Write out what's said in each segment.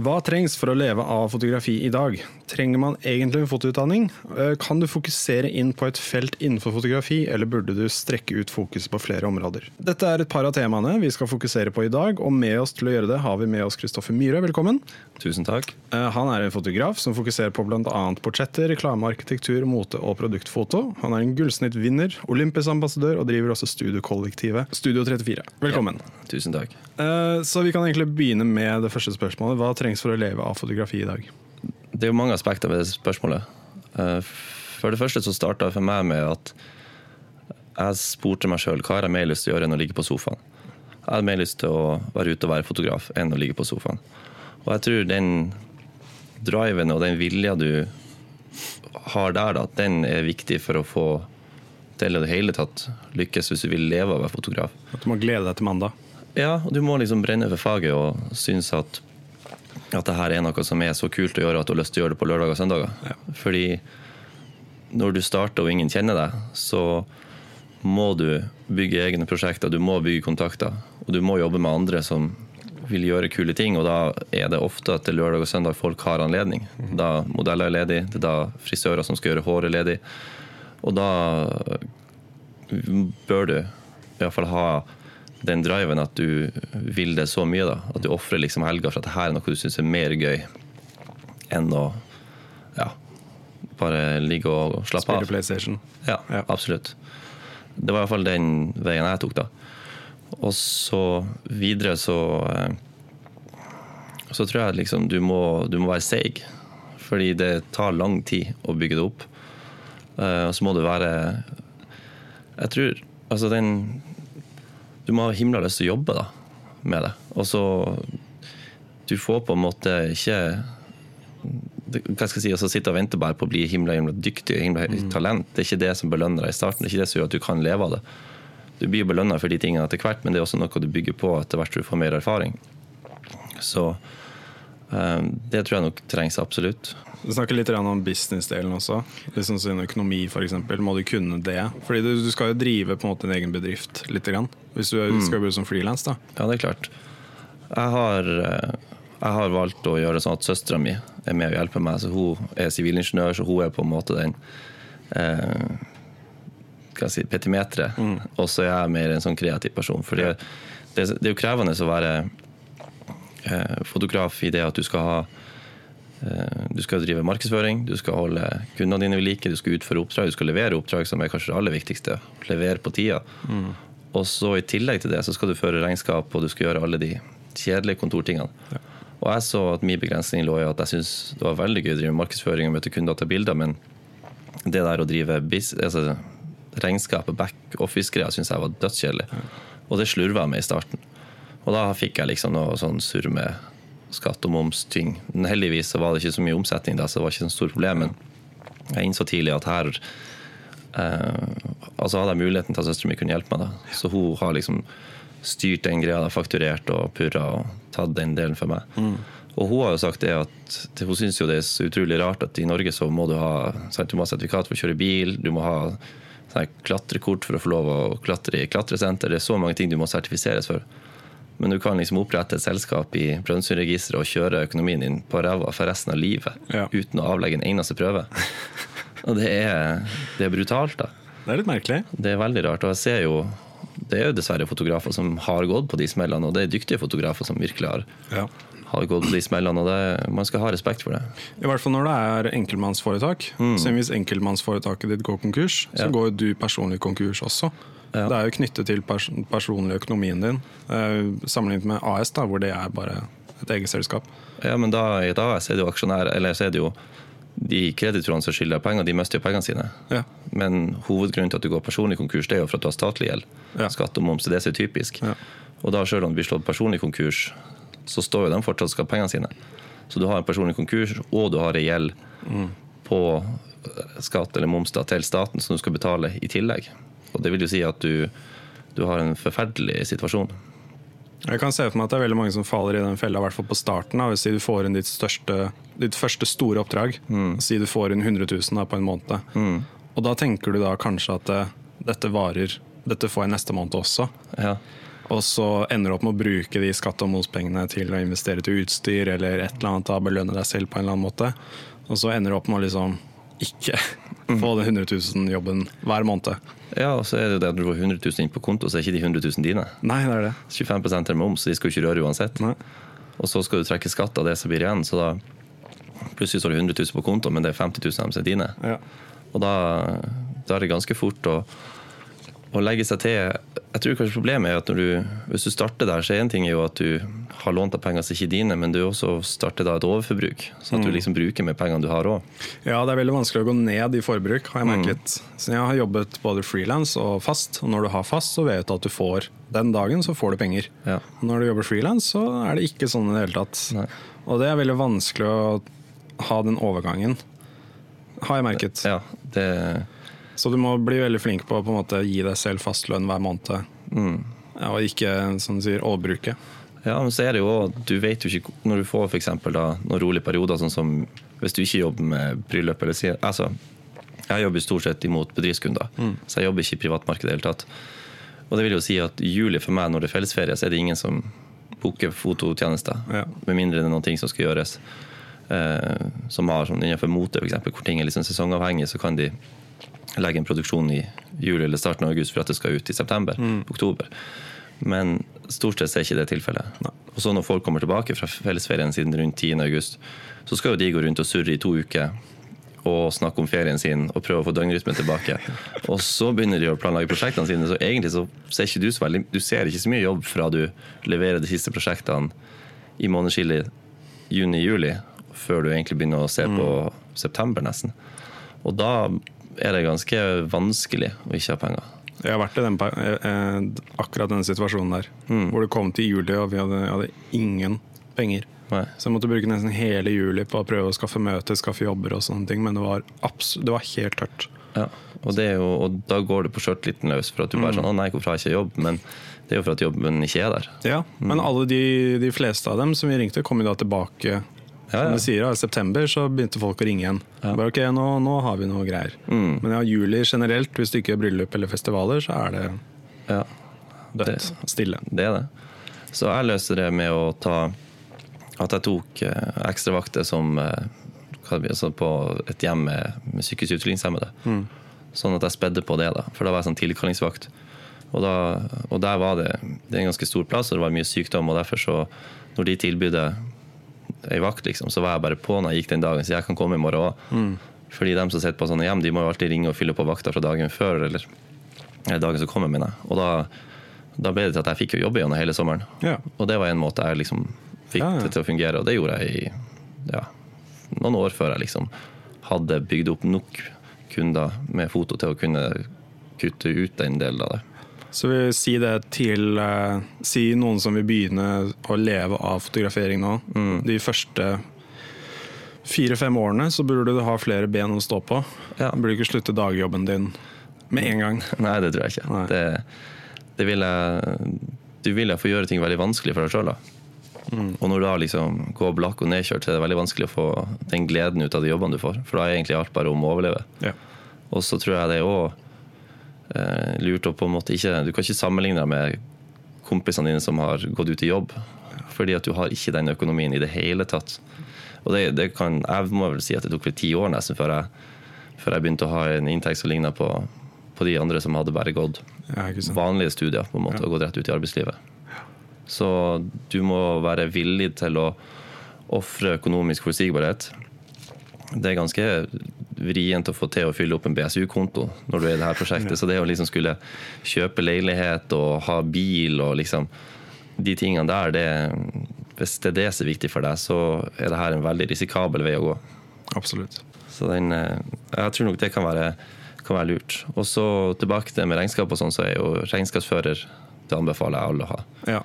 Hva trengs for å leve av fotografi i dag? Trenger man egentlig en fotoutdanning? Eh, Kan du fokusere inn på et felt innenfor fotografi, eller burde du strekke ut fokuset på flere områder? Dette er et par av temaene vi skal fokusere på i dag, og med oss til å gjøre det har vi med oss Kristoffer Myhre. Velkommen. Tusen takk. Eh, Han er en fotograf som fokuserer på bl.a. portretter, reklame, arkitektur, mote og produktfoto. Han er en gullsnittvinner, olympisk ambassadør og driver også studiokollektivet Studio 34. Velkommen. Tusen takk. Eh, Så vi kan egentlig begynne med det første spørsmålet. Hva trengs for å leve av fotografi i dag? Det er jo mange aspekter ved det spørsmålet. Eh, For det første så starta det for meg med at jeg spurte meg sjøl hva har jeg mer lyst til å gjøre enn å ligge på sofaen. Jeg hadde mer lyst til å være ute og være fotograf enn å ligge på sofaen. Og jeg tror den driven og den vilja du har der, da, den er viktig for å få til i det hele tatt lykkes hvis du vil leve av å være fotograf. At du må glede deg til mandag? Ja, og du må liksom brenne for faget og synes at, at det her er noe som er så kult å gjøre at du har lyst til å gjøre det på lørdager og søndager. Ja. Fordi når du starter og ingen kjenner deg, så må du bygge egne prosjekter, du må bygge kontakter, og du må jobbe med andre som vil gjøre kule ting, og da er det ofte at det lørdag og søndag folk har anledning. Da modeller er ledig, det er da frisører som skal gjøre håret ledig, og da bør du i hvert fall ha den driven at du vil det så mye. da, At du ofrer liksom helga for at det her er noe du syns er mer gøy enn å ja, bare ligge og slappe Spiller av. PlayStation? Ja, Ja. absolutt. Det var i hvert fall den veien jeg tok, da. Og så videre så eh, Så tror jeg liksom du må, du må være seig. Fordi det tar lang tid å bygge det opp. Eh, Og så må du være Jeg tror Altså den Du må ha himla lyst til å jobbe da med det. Og så Du får på en måte ikke hva skal jeg si, altså sitte og vente bare på å bli himla, himla dyktig himla høyt talent. Det er ikke det som belønner deg i starten. Det er ikke det som gjør at du kan leve av det. Du blir belønna for de tingene etter hvert, men det er også noe du bygger på etter hvert du får mer erfaring. Så eh, det tror jeg nok trengs absolutt. Du snakker litt om businessdelen også. Liksom sin økonomi eksempel. Må du kunne det? Fordi du, du skal jo drive på en måte din egen bedrift litt. Hvis du Mm. skal bruke som frilans. Ja, det er klart. Jeg har, eh, jeg har valgt å gjøre sånn at søstera mi er med og hjelper meg. Så hun er sivilingeniør, så hun er på en måte den eh, si, petimeteret. Og så er jeg mer en sånn kreativ person. For det, det, det er jo krevende å være eh, fotograf i det at du skal ha du skal drive markedsføring, du skal holde kundene dine ved like, du skal utføre oppdrag, du skal levere oppdrag, som er kanskje det aller viktigste. Levere på tida. Og så i tillegg til det så skal du føre regnskap, og du skal gjøre alle de kjedelige kontortingene. Og jeg så at min begrensning lå i at jeg syns det var veldig gøy å drive markedsføring og møte kunder og ta bilder, men det der å drive bis, altså, regnskapet, back-office-greia, syns jeg var dødskjedelig. Og det slurva jeg med i starten. Og da fikk jeg liksom noe sånn surr med skatt og moms-ting. Men heldigvis så var det ikke så mye omsetning da, så det var ikke så stort problem. Men jeg innså tidlig at her eh, Altså hadde jeg muligheten til at søsteren min kunne hjelpe meg. da. Så hun har liksom styrt den greia, da, fakturert og purra og tatt den delen for meg. Og hun har jo sagt det at hun syns jo det er så utrolig rart at i Norge så må du ha, sant, du må ha sertifikat for å kjøre bil, du må ha sånn klatrekort for å få lov å klatre i klatresenter. Det er så mange ting du må sertifiseres for. Men du kan liksom opprette et selskap i Brønnøysundregisteret og kjøre økonomien din på ræva for resten av livet Ja. uten å avlegge en eneste prøve. Og det er, det er brutalt, da. Det er litt merkelig. Det er veldig rart. Og jeg ser jo Det er jo dessverre fotografer som har gått på de smellene, og det er dyktige fotografer som virkelig har, Ja. har gått på de smellene, og det, man skal ha respekt for det. I hvert fall når det er enkeltmannsforetak. Så hvis enkeltmannsforetaket ditt går konkurs, så Mm. Ja. går du personlig konkurs også. Ja. Det er jo knyttet til pers personlig økonomien din, eh, sammenlignet med AS, da, hvor det er bare et eget selskap. Ja, men da i et AS er det jo aksjonær, eller så er det jo de kreditorene som skylder penger, de mister jo pengene sine. Ja. Men hovedgrunnen til at du går personlig konkurs, det er jo for at du har statlig gjeld. Ja. Skatt og moms, det er så typisk. Ja. Og da selv om du blir slått personlig konkurs, så står jo de fortsatt og skal ha pengene sine. Så du har en personlig konkurs, og du har ei gjeld på eh, skatt eller moms da, til staten som du skal betale i tillegg. Og det vil jo si at du, du har en forferdelig situasjon. Jeg kan se for meg at det er veldig mange som faller i den fella, i hvert fall på starten. Hvis du får inn ditt, største, ditt første store oppdrag, si du får inn 100 000 da, på en måned. Og da tenker du da kanskje at det, dette varer, dette får jeg neste måned også. Ja. Og så ender du opp med å bruke de skatte- og mospengene til å investere til utstyr eller et eller annet, da belønne deg selv på en eller annen måte. Og så ender du opp med å liksom ikke få den 100 000-jobben hver måned. ja, og så er det det at du får 100 000 inn på konto, så er ikke de 100 000 dine. Nei, det er det. 25% er moms, så de skal jo ikke røre uansett. Nei. Og så skal du trekke skatt av det som blir igjen, så da plutselig står det 100 000 på konto, men det er 50 000 av dem som er dine. Ja. Og da, da er det ganske fort å, å legge seg til Jeg tror kanskje problemet er at du, hvis du starter der, så er en ting jo at du har lånt av penger som ikke er dine, men du også starter da et overforbruk. Så at du liksom bruker mer penger du har òg. Ja, det er veldig vanskelig å gå ned i forbruk, har jeg merket. Så jeg har jobbet både frilans og fast, og når du har fast, så vet du at du får den dagen så får du penger. Ja. Når du jobber frilans, så er det ikke sånn i det hele tatt. Nei. Og det er veldig vanskelig å ha den overgangen, har jeg merket. Ja, det, Så du må bli veldig flink på å gi deg selv fastlønn hver måned. Ja, og ikke, som du sier, overbruke. ja, men så er det jo også, Du vet jo ikke Når du får for eksempel da, noen rolige perioder, sånn som hvis du ikke jobber med bryllup eller sier altså, Jeg jobber stort sett imot bedriftskunder, så jeg jobber ikke i privatmarkedet i det hele tatt. Og det vil jo si at juli for meg, når det er fellesferie, så er det ingen som booker fototjenester. Ja. Med mindre det er noen ting som skal gjøres. Eh, som har sånn innenfor mote, f.eks., hvor ting er liksom sesongavhengig, så kan de legge en produksjon i juli eller starten av august for at det skal ut i september. oktober. Men stort sett er ikke det tilfellet. Og så når folk kommer tilbake fra fellesferien siden rundt 10. august, så skal jo de gå rundt og surre i to uker og snakke om ferien sin og prøve å få døgnrytmen tilbake. Og så begynner de å planlegge prosjektene sine, så egentlig så ser ikke du så veldig Du ser ikke så mye jobb fra du leverer de siste prosjektene i månedsskillet juni-juli, før du egentlig begynner å se på september, nesten. Og da er det ganske vanskelig å ikke ha penger. Jeg har vært i den, eh, eh, akkurat den situasjonen der. Hvor det kom til juli, og vi hadde, hadde ingen penger. Nei. Så jeg måtte bruke nesten hele juli på å prøve å skaffe møter, skaffe jobber og sånne ting. Men det var, det var helt tørt. Ja, og, det jo, og da går det på skjørtliten løs. For at du bare sånn 'Å nei, hvorfor har jeg ikke jobb?' Men det er jo for at jobben ikke er der. Ja, Men alle de, de fleste av dem som vi ringte, kom jo da tilbake. Ja, Som du sier, I september så begynte folk å ringe igjen. Bare ok, nå, nå har vi noe greier. Mm. Men ja, juli generelt, hvis det ikke er bryllup eller festivaler, så er det Ja, dødt. Stille. det er det. Så jeg løste det med å ta At jeg tok eh, ekstravakter som eh, hva det blir, altså på et hjem med, med psykisk utviklingshemmede. Sånn at jeg spedde på det, da. For da var jeg sånn tilkallingsvakt. Og, da, og der var det Det er en ganske stor plass, og det var mye sykdom, og derfor så Når de tilbød ei vakt, liksom, så var jeg bare på når jeg gikk den dagen, så jeg kan komme i morgen òg. Fordi de som sitter på sånne hjem, de må jo alltid ringe og fylle på vakta fra dagen før, eller, eller dagen som kommer, mener jeg. Og da, da ble det til at jeg fikk jo jobbe gjennom hele sommeren. Ja. Og det var en måte jeg liksom fikk Ja, ja. det til å fungere, og det gjorde jeg i ja, noen år før jeg liksom hadde bygd opp nok kunder med foto til å kunne kutte ut den delen av det. Så vi vil si det til eh, Si noen som vil begynne å leve av fotografering nå. Mm. De første fire-fem årene så burde du ha flere ben å stå på. Ja. Du burde ikke slutte dagjobben din med en gang. Nei, det tror jeg ikke. Det, det vil jeg, du vil jeg få gjøre ting veldig vanskelig for deg sjøl. Mm. Og når du da liksom går blakk og nedkjørt, så er det veldig vanskelig å få den gleden ut av de jobbene du får. For da er egentlig alt bare om å overleve. Ja. Og så tror jeg det er òg eh, lurt å på en måte ikke Du kan ikke sammenligne deg med kompisene dine som har gått ut i jobb. Fordi at du har ikke den økonomien i det hele tatt. Og det, det kan, jeg må vel si at det tok vel ti år nesten før jeg, før jeg begynte å ha en inntekt som ligna på, på de andre som hadde bare gått Ja, vanlige studier på en måte, og gått rett ut i arbeidslivet. Så du må være villig til å ofre økonomisk forutsigbarhet. Det er ganske vrient å få til å fylle opp en BSU-konto når du er i det her prosjektet. Så det å liksom skulle kjøpe leilighet og ha bil og liksom de tingene der, det, hvis det er det som er viktig for deg, så er det her en veldig risikabel vei å gå. Absolutt. Så den, eh, jeg tror nok det kan være, kan være lurt. Og så tilbake til det med regnskap og sånn, så er jo regnskapsfører det anbefaler jeg alle å ha. Ja.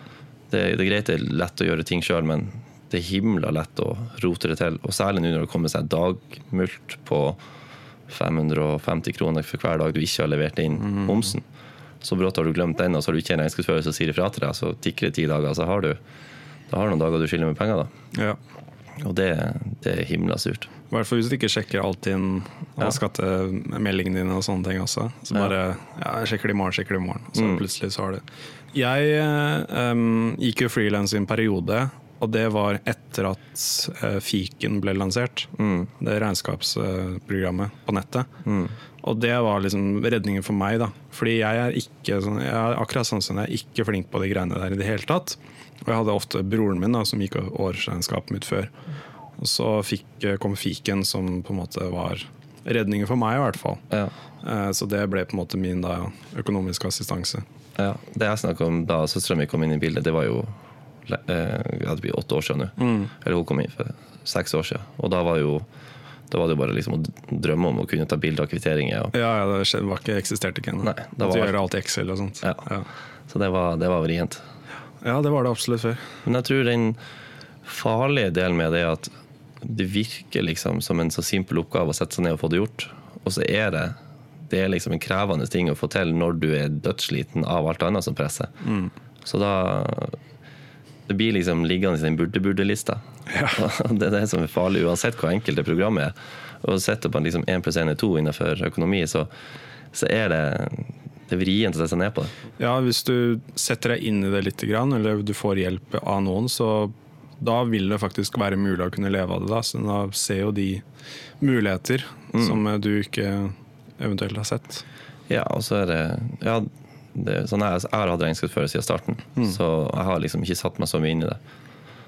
Det, det er greit det er lett å gjøre ting sjøl, men det er himla lett å rote det til. Og særlig nå når det kommer seg dagmulkt på 550 kroner for hver dag du ikke har levert inn momsen. så brått har du glemt den, og så har du ikke en regnskapsfører som sier ifra til deg, så tikker det ti dager, så har du da har du noen dager du skylder med penger. da. Ja. Og det, det er himla surt. I hvert fall hvis du ikke sjekker alt inn Ja. skattemeldingene dine og sånne ting også. Så bare ja, jeg sjekker det i morgen, sjekker det i morgen. Så Mm. plutselig så har du Jeg um, gikk jo frilans i en periode, og det var etter at eh, Fiken ble lansert. Mm. Det regnskapsprogrammet på nettet. Mm. Og det var liksom redningen for meg, da. Fordi jeg er ikke sånn, jeg er akkurat sånn som jeg er ikke flink på de greiene der i det hele tatt. Og jeg hadde ofte broren min da, som gikk årsregnskapet mitt før. Og så fikk, kom fiken som på en måte var redningen for meg, i hvert fall. Ja. Eh, Så det ble på en måte min da, økonomiske assistanse. Ja, Det jeg snakka om da søstera mi kom inn i bildet, det var jo eh, det blir åtte år siden nå. Eller hun kom inn for seks år siden. Og da var, jo, da var det jo bare liksom å drømme om å kunne ta bilde av kvitteringer. Og, Ja, ja det var ikke, eksisterte ikke ennå. Var- gjøre alt i Excel og sånt. Ja. Ja. så det var, det var vrient. ja, det var det absolutt før. Men jeg tror den farlige delen med det er at det virker liksom som en så simpel oppgave å sette seg ned og få det gjort. Og så er det det er liksom en krevende ting å få til når du er dødssliten av alt annet som presser. Så da Det blir liksom liggende i den burde-burde-lista. Ja. Det er det som er farlig, uansett hvor enkelt det programmet er. Og sitter man liksom 1 pluss 1 er 2 innenfor økonomi, så, så er det det vrient å sette seg ned på det. Ja, hvis du setter deg inn i det litt, eller du får hjelp av noen, så da vil det faktisk være mulig å kunne leve av det. Da, så da ser jo de muligheter som eh, du ikke eventuelt har sett. Ja, og så er det ja, det, sånn jeg, jeg har hatt regnskapsfører siden starten, så jeg har liksom ikke satt meg så mye inn i det.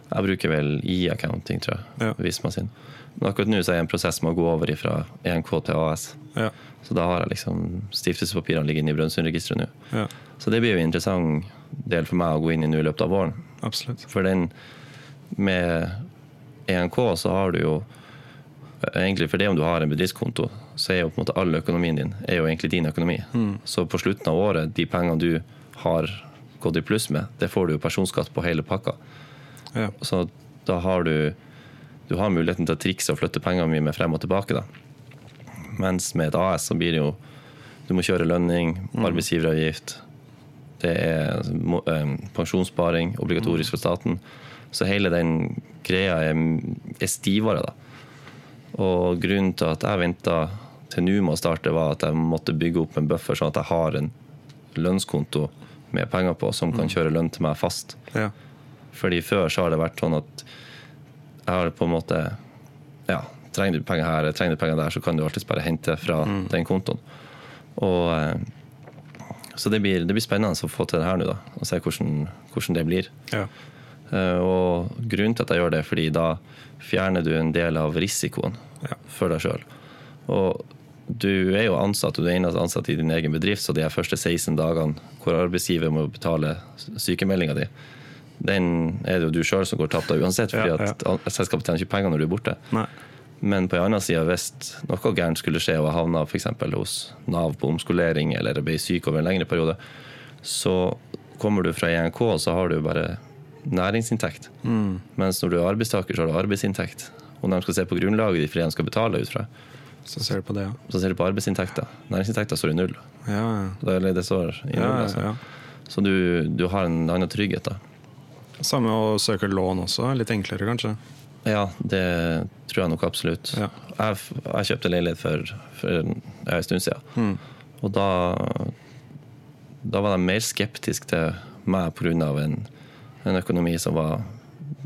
Jeg bruker vel e-accounting, tror jeg. Ja. Vismasin. Men akkurat nå så er jeg i en prosess med å gå over fra ENK til AS. Ja, Så da har jeg liksom stiftelsespapirene liggende i Brønnøysundregisteret nå. ja Så det blir jo en interessant del for meg å gå inn i nå i løpet av våren. absolutt. For den med ENK så har du jo Egentlig for det om du har en bedriftskonto, så er jo på en måte all økonomien din er jo egentlig din økonomi. Så på slutten av året, de pengene du har gått i pluss med, det får du jo personskatt på hele pakka. Ja. Så da har du du har muligheten til å trikse og flytte pengene mye med frem og tilbake. da. Mens med et AS så blir det jo Du må kjøre lønning, arbeidsgiveravgift. Det er eh, pensjonssparing, obligatorisk for staten. Så hele den greia er, er stivere, da. Og grunnen til at jeg venta til nå med å starte, var at jeg måtte bygge opp en buffer, sånn at jeg har en lønnskonto med penger på som kan kjøre lønn til meg fast. Ja. Fordi før så har det vært sånn at jeg har på en måte Ja, trenger du penger her, trenger du penger der, så kan du alltids bare hente fra den kontoen. Og eh, Så det blir, det blir spennende å få til det her nå, da. Og se hvordan, hvordan det blir. Ja. Eh, Og grunnen til at jeg gjør det, er fordi da fjerner du en del av risikoen Ja. for deg sjøl. Og du er jo ansatt, og du er eneste ansatt i din egen bedrift, så de første 16 dagene hvor arbeidsgiver må betale sykemeldinga di, den er det jo du sjøl som går tapt av uansett, fordi Ja, ja. at selskapet tjener ikke penger når du er borte. Nei. Men på en annen side, hvis noe gærent skulle skje og jeg havna f.eks. hos Nav på omskolering eller ble syk over en lengre periode, så kommer du fra ENK, så har du bare næringsinntekt. Mens når du er arbeidstaker, så har du arbeidsinntekt. Og når de skal se på grunnlaget de skal betale ut fra, Så ser du på det, ja. så ser du på arbeidsinntekter. Næringsinntekter står i null. Ja, Det, eller det står i null ja, altså. Så du, du har en annen trygghet, da. Samme å søke lån også. Litt enklere, kanskje. Ja, det tror jeg nok absolutt. Ja. Jeg, jeg kjøpte leilighet for, for en stund siden. Mm. Og da, da var de mer skeptiske til meg pga. En, en økonomi som var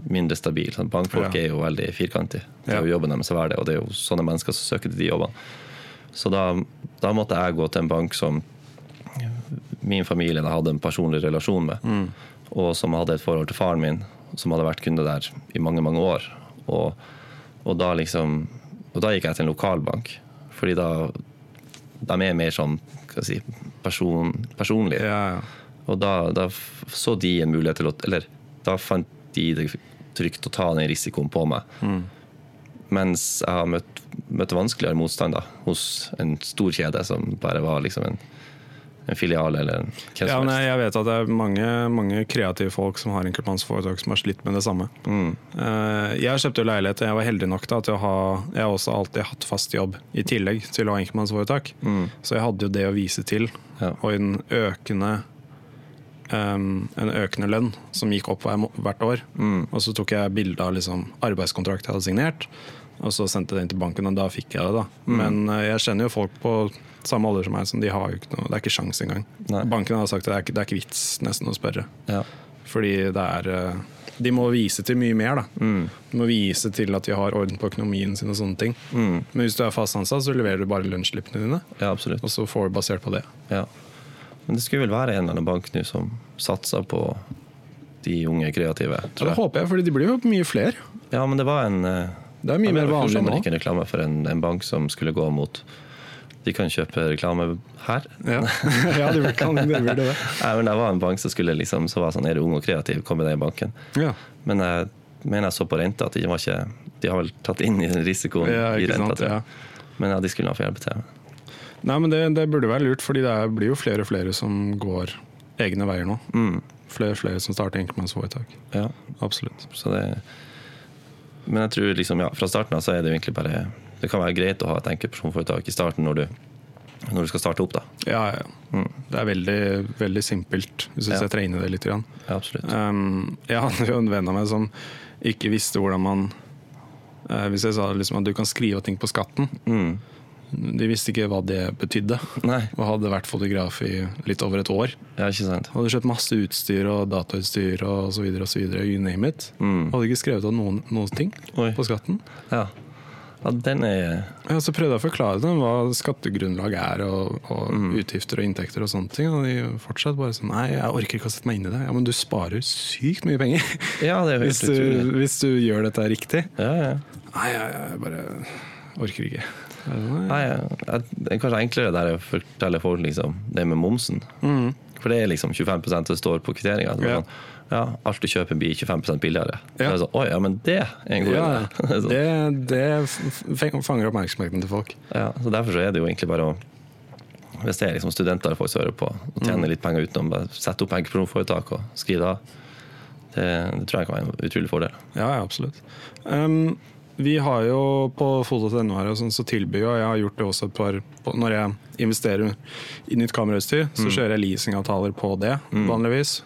mindre stabil. Sånn, Bankfolk Ja. er jo veldig firkantige. Det er jo jobben deres å være det, og det er jo sånne mennesker som søker til de jobbene. Så da, da måtte jeg gå til en bank som min familie hadde en personlig relasjon med, Mm. og som hadde et forhold til faren min, som hadde vært kunde der i mange, mange år. Og, og da liksom Og da gikk jeg til en lokalbank, fordi da de er mer sånn skal si, person, personlige. Ja, ja. Og da, da så de en mulighet til å Eller da fant de det trygt å ta den risikoen på meg. Mens jeg har møtt, møtt vanskeligere motstand da, hos en stor kjede som bare var liksom en, en filial eller en hvem Ja, helst. jeg vet at det er mange, mange kreative folk som har enkeltmannsforetak som har slitt med det samme. Mm. Eh, Jeg kjøpte jo leilighet, og jeg var heldig nok da, til å ha Jeg har også alltid hatt fast jobb i tillegg til å ha enkeltmannsforetak. Mm. Så jeg hadde jo det å vise til, Ja. og den økende em, en økende lønn som gikk opp hver, hvert år. Mm. Og så tok jeg bilde av liksom arbeidskontrakt jeg hadde signert, og så sendte det inn til banken, og da fikk jeg det. da. Mm. Men uh, jeg kjenner jo folk på samme alder som meg, som de har jo ikke noe, det er ikke sjans engang. Nei. Banken har sagt at det er ikke, det er ikke vits nesten å spørre. Ja. Fordi det er uh, De må vise til mye mer, da. Mm. De må vise til at de har orden på økonomien sin og sånne ting. Mm. Men hvis du er fast ansatt, så leverer du bare lønnsslippene dine, ja, og så får du basert på det. Ja. Men det skulle vel være en eller annen bank nå som satser på de unge kreative, Ja, det håper jeg, for de blir jo mye flere. Ja, men det var en eh, Det er mye mer vanlig nå. ikke en reklame for en, en bank som skulle gå mot De kan kjøpe reklame her. Ja, ja de kan de det. Nei, men det var en bank som skulle liksom, så var sånn, er du ung og kreativ, kom med deg i banken. Ja, Men jeg mener jeg så på renta at de var ikke De har vel tatt inn i risikoen ja i renta. sant. Men ja, de skulle ha få hjelpe til. Nei, men det, det burde være lurt, fordi det er, blir jo flere og flere som går egne veier nå. Mm. Flere og flere som starter enkeltmannsforetak. Ja, Absolutt. så det Men jeg tror liksom, ja, fra starten av så er det jo egentlig bare Det kan være greit å ha et enkeltpersonforetak i starten når du, når du skal starte opp, da. Ja, ja. Mm. Det er veldig, veldig simpelt, hvis Ja. jeg trener det litt. Grann. Ja, absolutt. Um, jeg hadde jo en venn av meg som ikke visste hvordan man uh, Hvis jeg sa liksom at du kan skrive ting på skatten Mm. De visste ikke hva det betydde. Nei, Og hadde vært fotograf i litt over et år. ja, ikke sant. Hadde kjøpt masse utstyr og datautstyr og så videre og så videre. You name it. Mm. Hadde ikke skrevet av noen, noen ting Oi. på skatten. Ja. ja, den er Ja, så prøvde jeg å forklare dem hva skattegrunnlag er, og, og Mm. utgifter og inntekter og sånne ting. Og de fortsatt bare sånn Nei, jeg orker ikke å sette meg inn i det. Ja, men du sparer sykt mye penger Ja, det er hvis du, utrolig. hvis du gjør dette riktig. Ja, ja. Nei, jeg, jeg bare orker ikke. Nei. Jeg, det er kanskje enklere der å fortelle folk liksom, det med momsen. Mm. For det er liksom 25 det står på kvitteringa. Ja. Sånn, ja, alt du kjøper blir 25 billigere. Ja. Så, sånn, Oi, ja, men det er en god Ja, idé. Det sånn. det, det fanger oppmerksomheten til folk. ja, så derfor så er det jo egentlig bare å Hvis det er liksom studenter folk som hører på og tjener Mm. litt penger utenom, bare sette opp enkeltpersonforetak og skrive det av. Det, det tror jeg kan være en utrolig fordel. Ja, ja absolutt. Um, vi har jo på foto.no her sånn, så tilbyr jo, og jeg har gjort det også et par på, Når jeg investerer i nytt kamerautstyr, så kjører jeg leasingavtaler på det, vanligvis.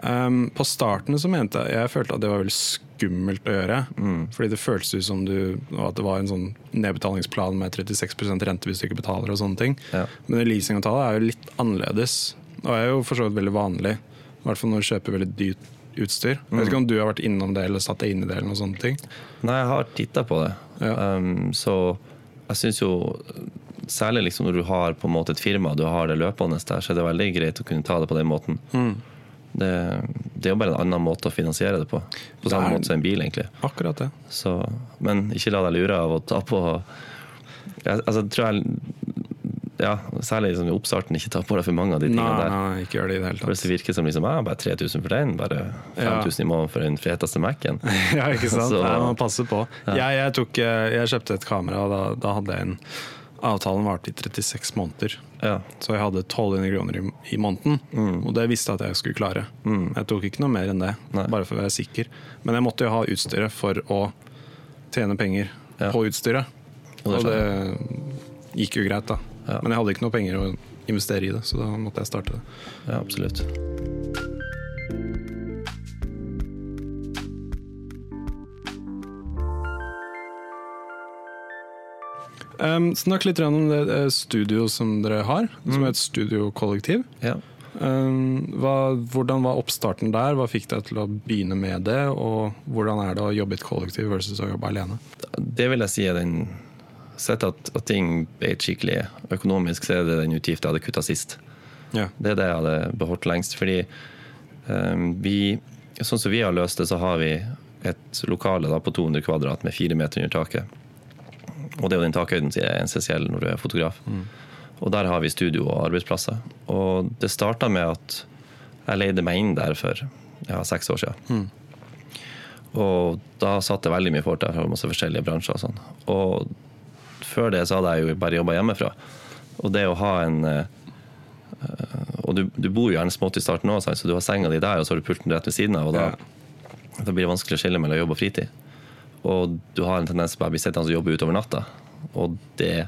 Um, på starten så mente jeg Jeg følte at det var veldig skummelt å gjøre. Fordi det føltes ut som du, at det var en sånn nedbetalingsplan med 36 rente hvis du ikke betaler og sånne ting. Ja. Men en leasingavtale er jo litt annerledes, og er jo for så vidt veldig vanlig. I hvert fall når du kjøper veldig dyrt utstyr. Jeg vet ikke om du har vært innom det eller satt deg inn i det. eller noen sånne ting. Nei, jeg har titta på det. Ja. Um, så jeg syns jo Særlig liksom når du har på en måte et firma, du har det løpende der, så er det veldig greit å kunne ta det på den måten. Mm. Det, det er jo bare en annen måte å finansiere det på. På samme er- måte som en bil, egentlig. Akkurat det. Så, men ikke la deg lure av å ta på jeg, altså, tror jeg ja, Særlig liksom i oppstarten, ikke ta på deg for mange av de Nei, tingene der. nei, ikke gjør det i det hele For Hvis det virker som liksom, ja, bare 3000 for den, bare Ja. 5000 i måneden for den feteste Mac-en. ja, ikke sant? Så- Nei, man passer på. Ja. Jeg, jeg, tok, eh, jeg kjøpte et kamera, og da, da hadde jeg en Avtalen varte i 36 måneder, Ja. så jeg hadde 1200 kroner i, i måneden. Mm. Og det visste jeg at jeg skulle klare. Jeg tok ikke noe mer enn det, Nei. bare for å være sikker. Men jeg måtte jo ha utstyret for å tjene penger Ja. på utstyret. Og det Og det gikk jo greit, da. Ja. Men jeg hadde ikke noe penger å investere i det, så da måtte jeg starte det. ja, absolutt. Um, snakk litt om det eh, studio som dere har, Mm. som er et studiokollektiv. Ja. Um, hva, hvordan var oppstarten der? Hva fikk deg til å begynne med det? Og hvordan er det å jobbe i et kollektiv versus å jobbe alene? Det vil jeg si er den Sett at, at ting beit skikkelig økonomisk, så er det den utgifta jeg hadde kutta sist. Ja. Det er det jeg hadde beholdt lengst. Fordi um, vi Sånn som vi har løst det, så har vi et lokale da, på 200 kvadrat med fire meter under taket. Og det er jo den takhøyden som er essensiell når du er fotograf. Og der har vi studio og arbeidsplasser. Og det starta med at jeg leide meg inn der for ja, seks år siden. Og da satt det veldig mye folk der fra masse forskjellige bransjer. Og sånn. Og før det så hadde jeg jo bare jobba hjemmefra. Og det å ha en eh, og du, du bor jo gjerne smått i starten òg, så du har senga di der, og så har du pulten rett ved siden av. og da, da blir det vanskelig å skille mellom jobb og fritid. Og du har en tendens til å bli sittende og jobbe utover natta. Og det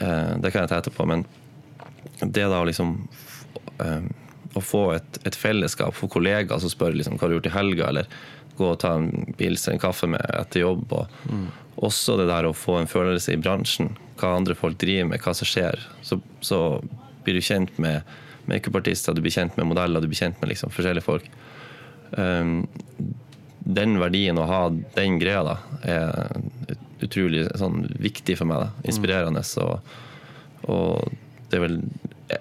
eh, Det kan jeg ta etterpå, men det da å liksom eh, Å få et, et fellesskap, få kollegaer som spør liksom, hva har gjort i helga, eller gå og ta en pils eller en kaffe med etter jobb. Og Også det der å få en følelse i bransjen, hva andre folk driver med, hva som skjer. Så, så blir du kjent med makeupartister, du blir kjent med modeller, du blir kjent med liksom, forskjellige folk. Um, den verdien å ha den greia da, er utrolig sånn, viktig for meg. Da. Inspirerende. Og, og det er vel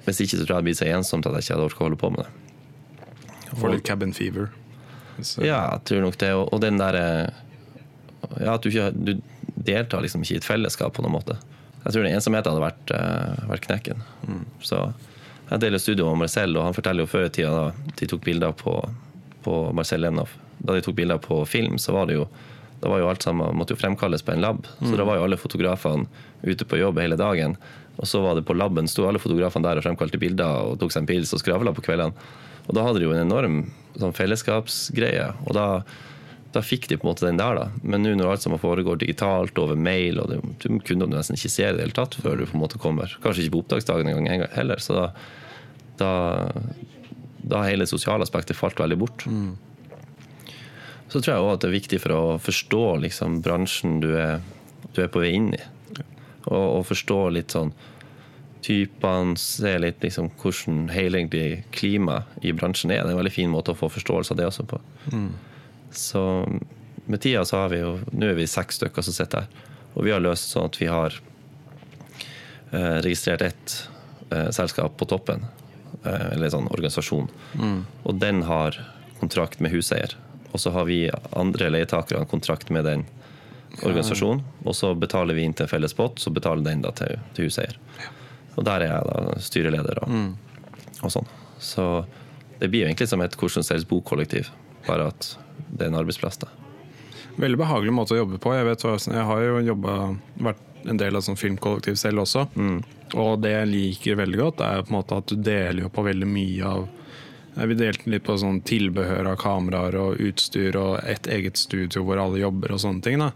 Hvis ikke så tror jeg det blir så ensomt at jeg ikke hadde orket å holde på med det. Får litt cabin fever. Så, Ja, jeg tror nok det. Og, og den derre Ja, at du ikke du deltar liksom ikke i et fellesskap på noen måte. Jeg tror den ensomheten hadde vært, uh, vært knekken. Så jeg deler studio med Marcel, og han forteller jo før i tida da de tok bilder på, på Marcel Lennoff. Da de tok bilder på film, så var det jo da var jo alt sammen, måtte jo fremkalles på en lab. Så da var jo alle fotografene ute på jobb hele dagen. Og så var det på laben, sto alle fotografene der og fremkalte bilder og tok seg en pils og skravla på kveldene. Og da hadde de jo en enorm sånn fellesskapsgreie. Og da, da fikk de på en måte den der, da. Men nå når alt sammen foregår digitalt over mail, og det, du kunne du nesten ikke se det i det hele tatt før du på en måte kommer. Kanskje ikke på opptaksdagen engang heller. Så da, da, da hele sosiale aspektet falt veldig bort. Så tror jeg òg at det er viktig for å forstå liksom, bransjen du er, du er på vei inn i. Og, og forstå litt sånn typene, se litt liksom hvordan hele klima i bransjen er. Det er en veldig fin måte å få forståelse av det også på. Så med tida så har vi jo Nå er vi seks stykker som sitter her. Og vi har løst sånn at vi har eh, registrert ett eh, selskap på toppen. Eh, eller en sånn organisasjon. Og den har kontrakt med huseier. Og så har vi andre leietakere kontrakt med den organisasjonen. Og så betaler vi inn til en felles pott, så betaler den da til, til huseier. Og der er jeg da styreleder og, og sånn. Så det blir jo egentlig som et hvordan selges bokkollektiv, bare at det er en arbeidsplass. da. Veldig behagelig måte å jobbe på. Jeg, vet, jeg har jo jobbet, vært en del av sånn filmkollektiv selv også. Og det jeg liker veldig godt, er på en måte at du deler jo på veldig mye av Eh, Vi delte litt på sånn tilbehør av kameraer og utstyr og et eget studio hvor alle jobber og sånne ting. Da.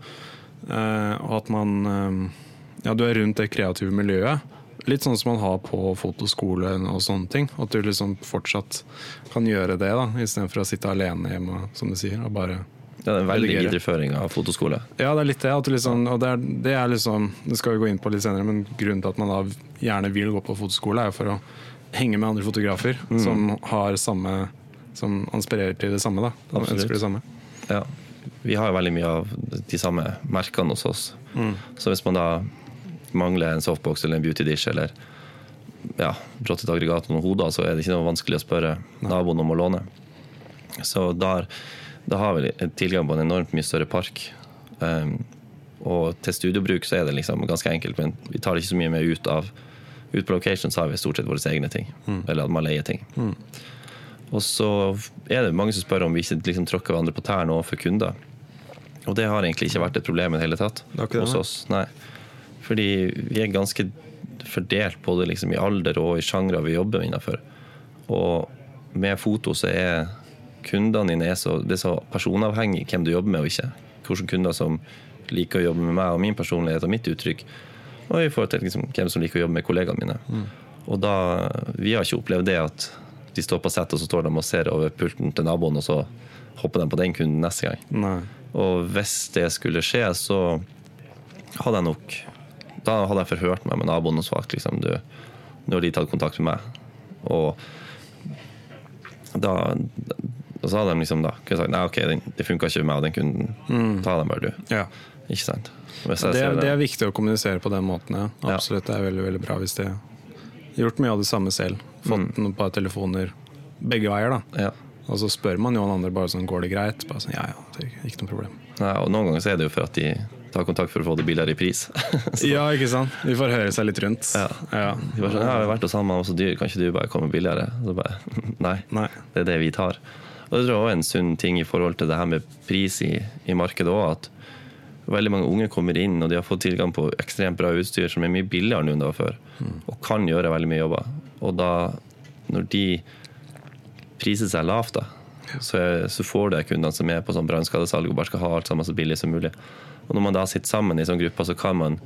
Eh, og at man eh, Ja, du er rundt det kreative miljøet. Litt sånn som man har på fotoskolen og sånne ting. At du liksom fortsatt kan gjøre det, da istedenfor å sitte alene hjemme, som du sier. Og bare Det er en veldig videreføring av fotoskole. ja, det er litt det. Liksom, og det er, det er liksom Det skal vi gå inn på litt senere, men grunnen til at man da gjerne vil gå på fotoskole, er jo for å henge med andre fotografer som har samme Som aspirerer til det samme. da De Absolutt. ønsker det samme. Ja. Vi har jo veldig mye av de samme merkene hos oss. Så hvis man da mangler en softbox eller en beauty dish eller ja, bråttet aggregat og noen hoder, så er det ikke noe vanskelig å spørre naboen om å låne. Så der, da har vi tilgang på en enormt mye større park. Um, og til studiobruk så er det liksom ganske enkelt, men vi tar det ikke så mye med ut av Ut på location så har vi stort sett våre egne ting. Eller at man leier ting. Og så er det mange som spør om vi ikke liksom tråkker hverandre på tærne overfor kunder. Og det har egentlig ikke vært et problem i det hele tatt hos oss. Nei. Fordi vi er ganske fordelt både liksom i alder og i sjangre vi jobber innenfor. Og med foto så er kundene dine er så, det er så personavhengig hvem du jobber med og ikke. Hvilke kunder som liker å jobbe med meg og min personlighet og mitt uttrykk. Og i forhold til liksom, hvem som liker å jobbe med kollegaene mine. Mm. Og da, Vi har ikke opplevd det at de står på sett og så står de og ser over pulten til naboen, og så hopper de på den kunden neste gang. Nei. Og hvis det skulle skje, så hadde jeg nok Da hadde jeg forhørt meg med naboen og svart liksom, du, nå har de tatt kontakt med meg. Og da og så hadde de liksom da kunne sagt nei, ok, den, det funka ikke med meg og den kunden. Ta den bare, du. Ja. Ikke sant? Det, ser det er viktig å kommunisere på den måten, ja. Ja. Absolutt. Det er veldig veldig bra hvis de gjort mye av det samme selv. Fått noen par telefoner begge veier, da. ja. Og så spør man jo han andre bare sånn, går det greit? Bare sånn, ja ja, det er ikke noe problem. Nei, og noen ganger så er det jo for at de tar kontakt for å få det billigere i pris. Ja, ikke sant? De får høre seg litt rundt. Ja. ja. de bare sånn, ja, vi har vært hos han, han var så dyr, kan ikke du bare komme billigere? Så bare, nei, Nei. det er det vi tar. Og det tror jeg også er en sunn ting i forhold til det her med pris i, i markedet òg, at veldig mange unge kommer inn og de har fått tilgang på ekstremt bra utstyr som er mye billigere nå enn det var før, og kan gjøre veldig mye jobber. Og da når de priser seg lavt, da, så, så får du kundene som er på sånn brannskadesalg og bare skal ha alt sammen så billig som mulig. Og når man da sitter sammen i sånn gruppe, så kan man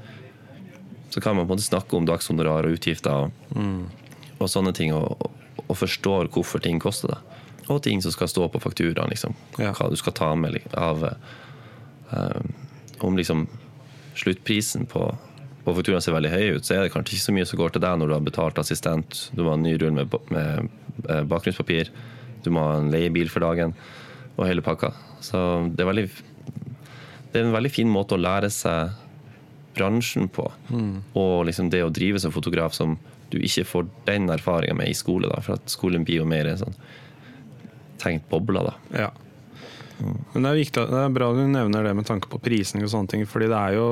så kan man på en måte snakke om dagshonorar og utgifter og, mm. og sånne ting, og, og, forstår hvorfor ting koster. det. Og ting som skal stå på fakturaen, liksom. Ja. hva du skal ta med av um, Om liksom sluttprisen på, på fakturaen ser veldig høy ut, så er det kanskje ikke så mye som går til deg når du har betalt assistent, du må ha en ny rull med, med eh, bakgrunnspapir, du må ha en leiebil for dagen, og hele pakka. Så det er veldig det er en veldig fin måte å lære seg bransjen på. Mm. Og liksom det å drive som fotograf som du ikke får den erfaringa med i skole. Da, for at skolen blir jo mer sånn tenkt boble. Da. Ja. Men det er, viktig, det er bra du nevner det med tanke på prising og sånne ting. fordi det er jo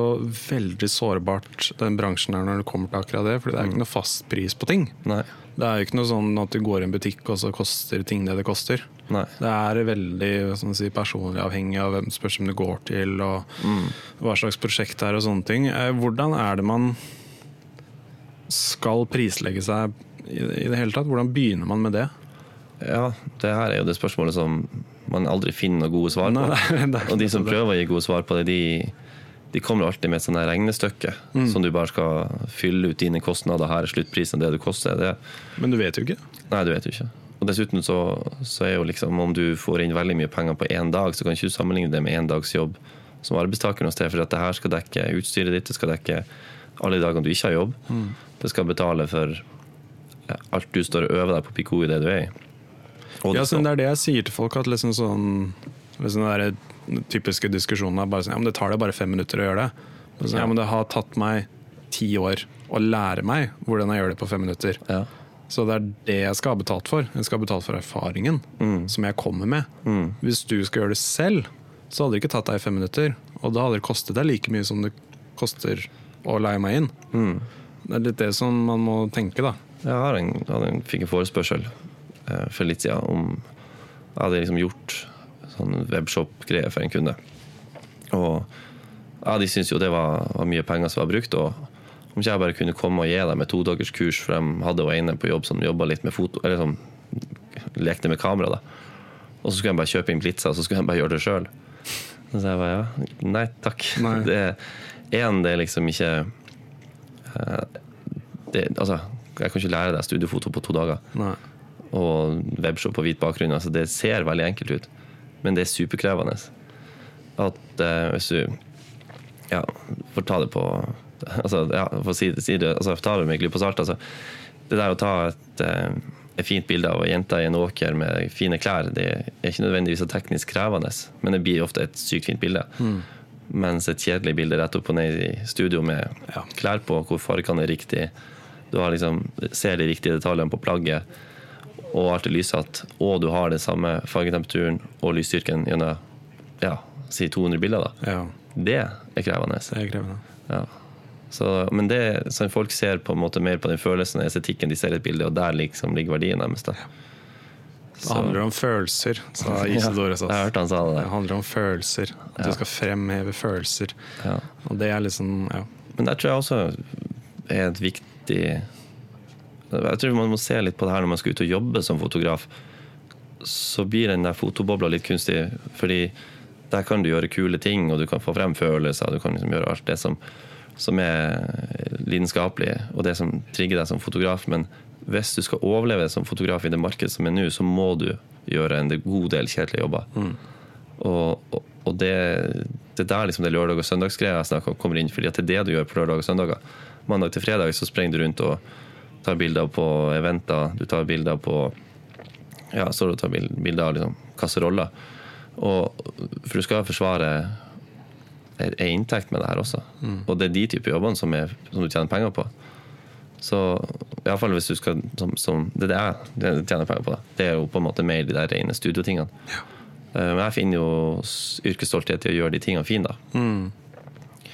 veldig sårbart, den bransjen her, når det kommer til akkurat det. fordi det er ikke mm. noe fast pris på ting. Nei. Det er jo ikke noe sånn at du går i en butikk og så koster ting det det koster. Nei. Det er veldig si, personlig avhengig av hvem spørsmål du går til, og mm. hva slags prosjekt det er og sånne ting. Eh, hvordan er det man skal prislegge seg i det hele tatt? Hvordan begynner man med det? Ja, det her er jo det spørsmålet som man aldri finner noen gode svar på. Nei, og de som prøver å gi gode svar på det, de de kommer alltid med et sånt regnestykke mm. som du bare skal fylle ut dine kostnader. Her er sluttprisen, det du koster. Det. Men du vet jo ikke? Nei, du vet jo ikke. Og dessuten så, så er jo liksom om du får inn veldig mye penger på én dag, så kan du ikke sammenligne det med én dags jobb som arbeidstaker noe sted. For at det her skal dekke utstyret ditt, det skal dekke alle dagene du ikke har jobb. Mm. Det skal betale for alt du står og øver deg på Pico i det du er i. Ja, det er det jeg sier til folk, at liksom sånn liksom det typiske diskusjonen er bare sånn, ja, men det tar deg bare fem minutter å gjøre det. Så, ja, men det har tatt meg ti år å lære meg hvordan jeg gjør det på fem minutter. Ja. Så det er det jeg skal ha betalt for. Jeg skal ha betalt for erfaringen mm. som jeg kommer med. Mm. Hvis du skal gjøre det selv, så hadde det ikke tatt deg fem minutter. Og da hadde det kostet deg like mye som det koster å leie meg inn. Mm. Det er litt det som man må tenke, da. Jeg har en, jeg fikk en forespørsel for litt siden om Jeg hadde liksom gjort sånn webshop-greie for en kunde. Og ja, de syntes jo det var, var, mye penger som var brukt. Og om ikke jeg bare kunne komme og gi dem et todagerskurs, for de hadde jo ene på jobb som jobba litt med foto, eller som lekte med kamera. da. Og så skulle de bare kjøpe inn blitzer, og så skulle de bare gjøre det sjøl. Så jeg bare ja, nei takk. Nei. Det, en, det er liksom ikke uh, det, Altså, jeg kan ikke lære deg studiefoto på to dager. Nei. Og webshop på hvit bakgrunn. Altså, det ser veldig enkelt ut men det er superkrevende. At eh, hvis du ja, får ta det på altså, ja, for å si si det altså, ta det med glyposalt. Altså. Det der å ta et, uh, et fint bilde av ei jente i en åker med fine klær, det er ikke nødvendigvis så teknisk krevende, men det blir ofte et sykt fint bilde. Mm. Mens et kjedelig bilde rett opp og ned i studio med ja. klær på, hvor fargene er riktig, du liksom, ser de riktige detaljene på plagget og alt er lyssatt, og du har den samme fargetemperaturen og lysstyrken gjennom ja, si 200 bilder, da. Ja. Det er krevende. Det er krevende. Ja. Så, men det som folk ser på en måte mer på den følelsen og estetikken, de ser et bilde, og der liksom ligger verdien deres. Da. Det handler om følelser, sa Isidore. Ja, han sa det. det handler om følelser. At du skal fremheve følelser. Ja. Og det er liksom ja. Men der tror jeg også er et viktig jeg tror man må se litt på det her når man skal ut og jobbe som fotograf. Så blir den der fotobobla litt kunstig, fordi der kan du gjøre kule ting, og du kan få frem følelser, du kan liksom gjøre alt det som, som er lidenskapelig, og det som trigger deg som fotograf. Men hvis du skal overleve som fotograf i det markedet som er nå, så må du gjøre en god del kjedelige jobber. Mm. Og, og, og, det, det der liksom det lørdag- og søndagsgreia jeg snakker om kommer inn, fordi det er det du gjør på lørdag og søndager. Mandag til fredag så sprenger du rundt og tar bilder på eventer, du tar bilder på Ja, så du tar bilder av liksom, kasseroller. Og, for du skal forsvare ei inntekt med det her også. Mm. Og det er de typer jobbene som, er, som, du tjener penger på. Så iallfall hvis du skal som, som, Det er det jeg tjener penger på. Da. Det er jo på en måte mer de der rene studiotingene. Ja. Eh, men jeg finner jo yrkesstolthet i å gjøre de tingene fine, da. Mm.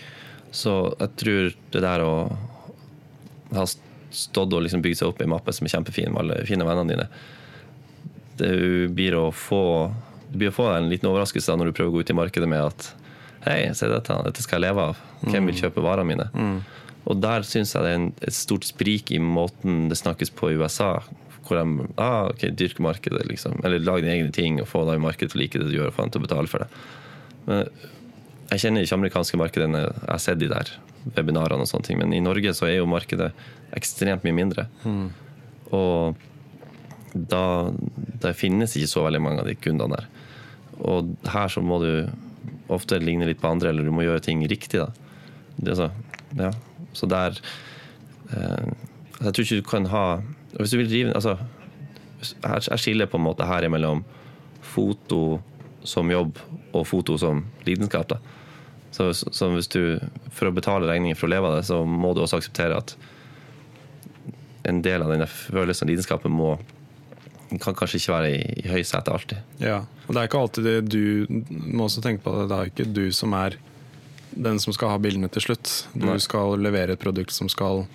Så jeg tror det der å ha stått og liksom bygd seg opp i mappe som er kjempefin med alle fine vennene dine. Det blir å få, du blir å få en liten overraskelse da når du prøver å gå ut i markedet med at Hei, se dette, dette skal jeg leve av. Hvem vil mm. kjøpe varene mine? Mm. Og der syns jeg det er en, et stort sprik i måten det snakkes på i USA, hvor de ah, ok, dyrker markedet, liksom. Eller lager dine egne ting og få deg i markedet til å like det du gjør, og få dem til å betale for det. Men jeg kjenner ikke amerikanske markedene. Jeg har sett de der webinarene og sånne ting. Men i Norge så er jo markedet ekstremt mye mindre. Mm. Og da det finnes ikke så veldig mange av de kundene der. Og her så må du ofte ligne litt på andre, eller du må gjøre ting riktig. da. Det, så, ja. så der eh, Jeg tror ikke du kan ha Hvis du vil drive altså, Jeg skiller på en måte her mellom foto som jobb og foto som lidenskap. da. Så, så hvis du, For å betale regningen for å leve av det, så må du også akseptere at en del av denne følelsen av lidenskapen må kan kanskje ikke være i, i høysetet alltid. Ja, og det er ikke alltid det du må også tenke på det. Det er ikke du som er den som skal ha bildene til slutt. Du Nei. skal levere et produkt som, skal,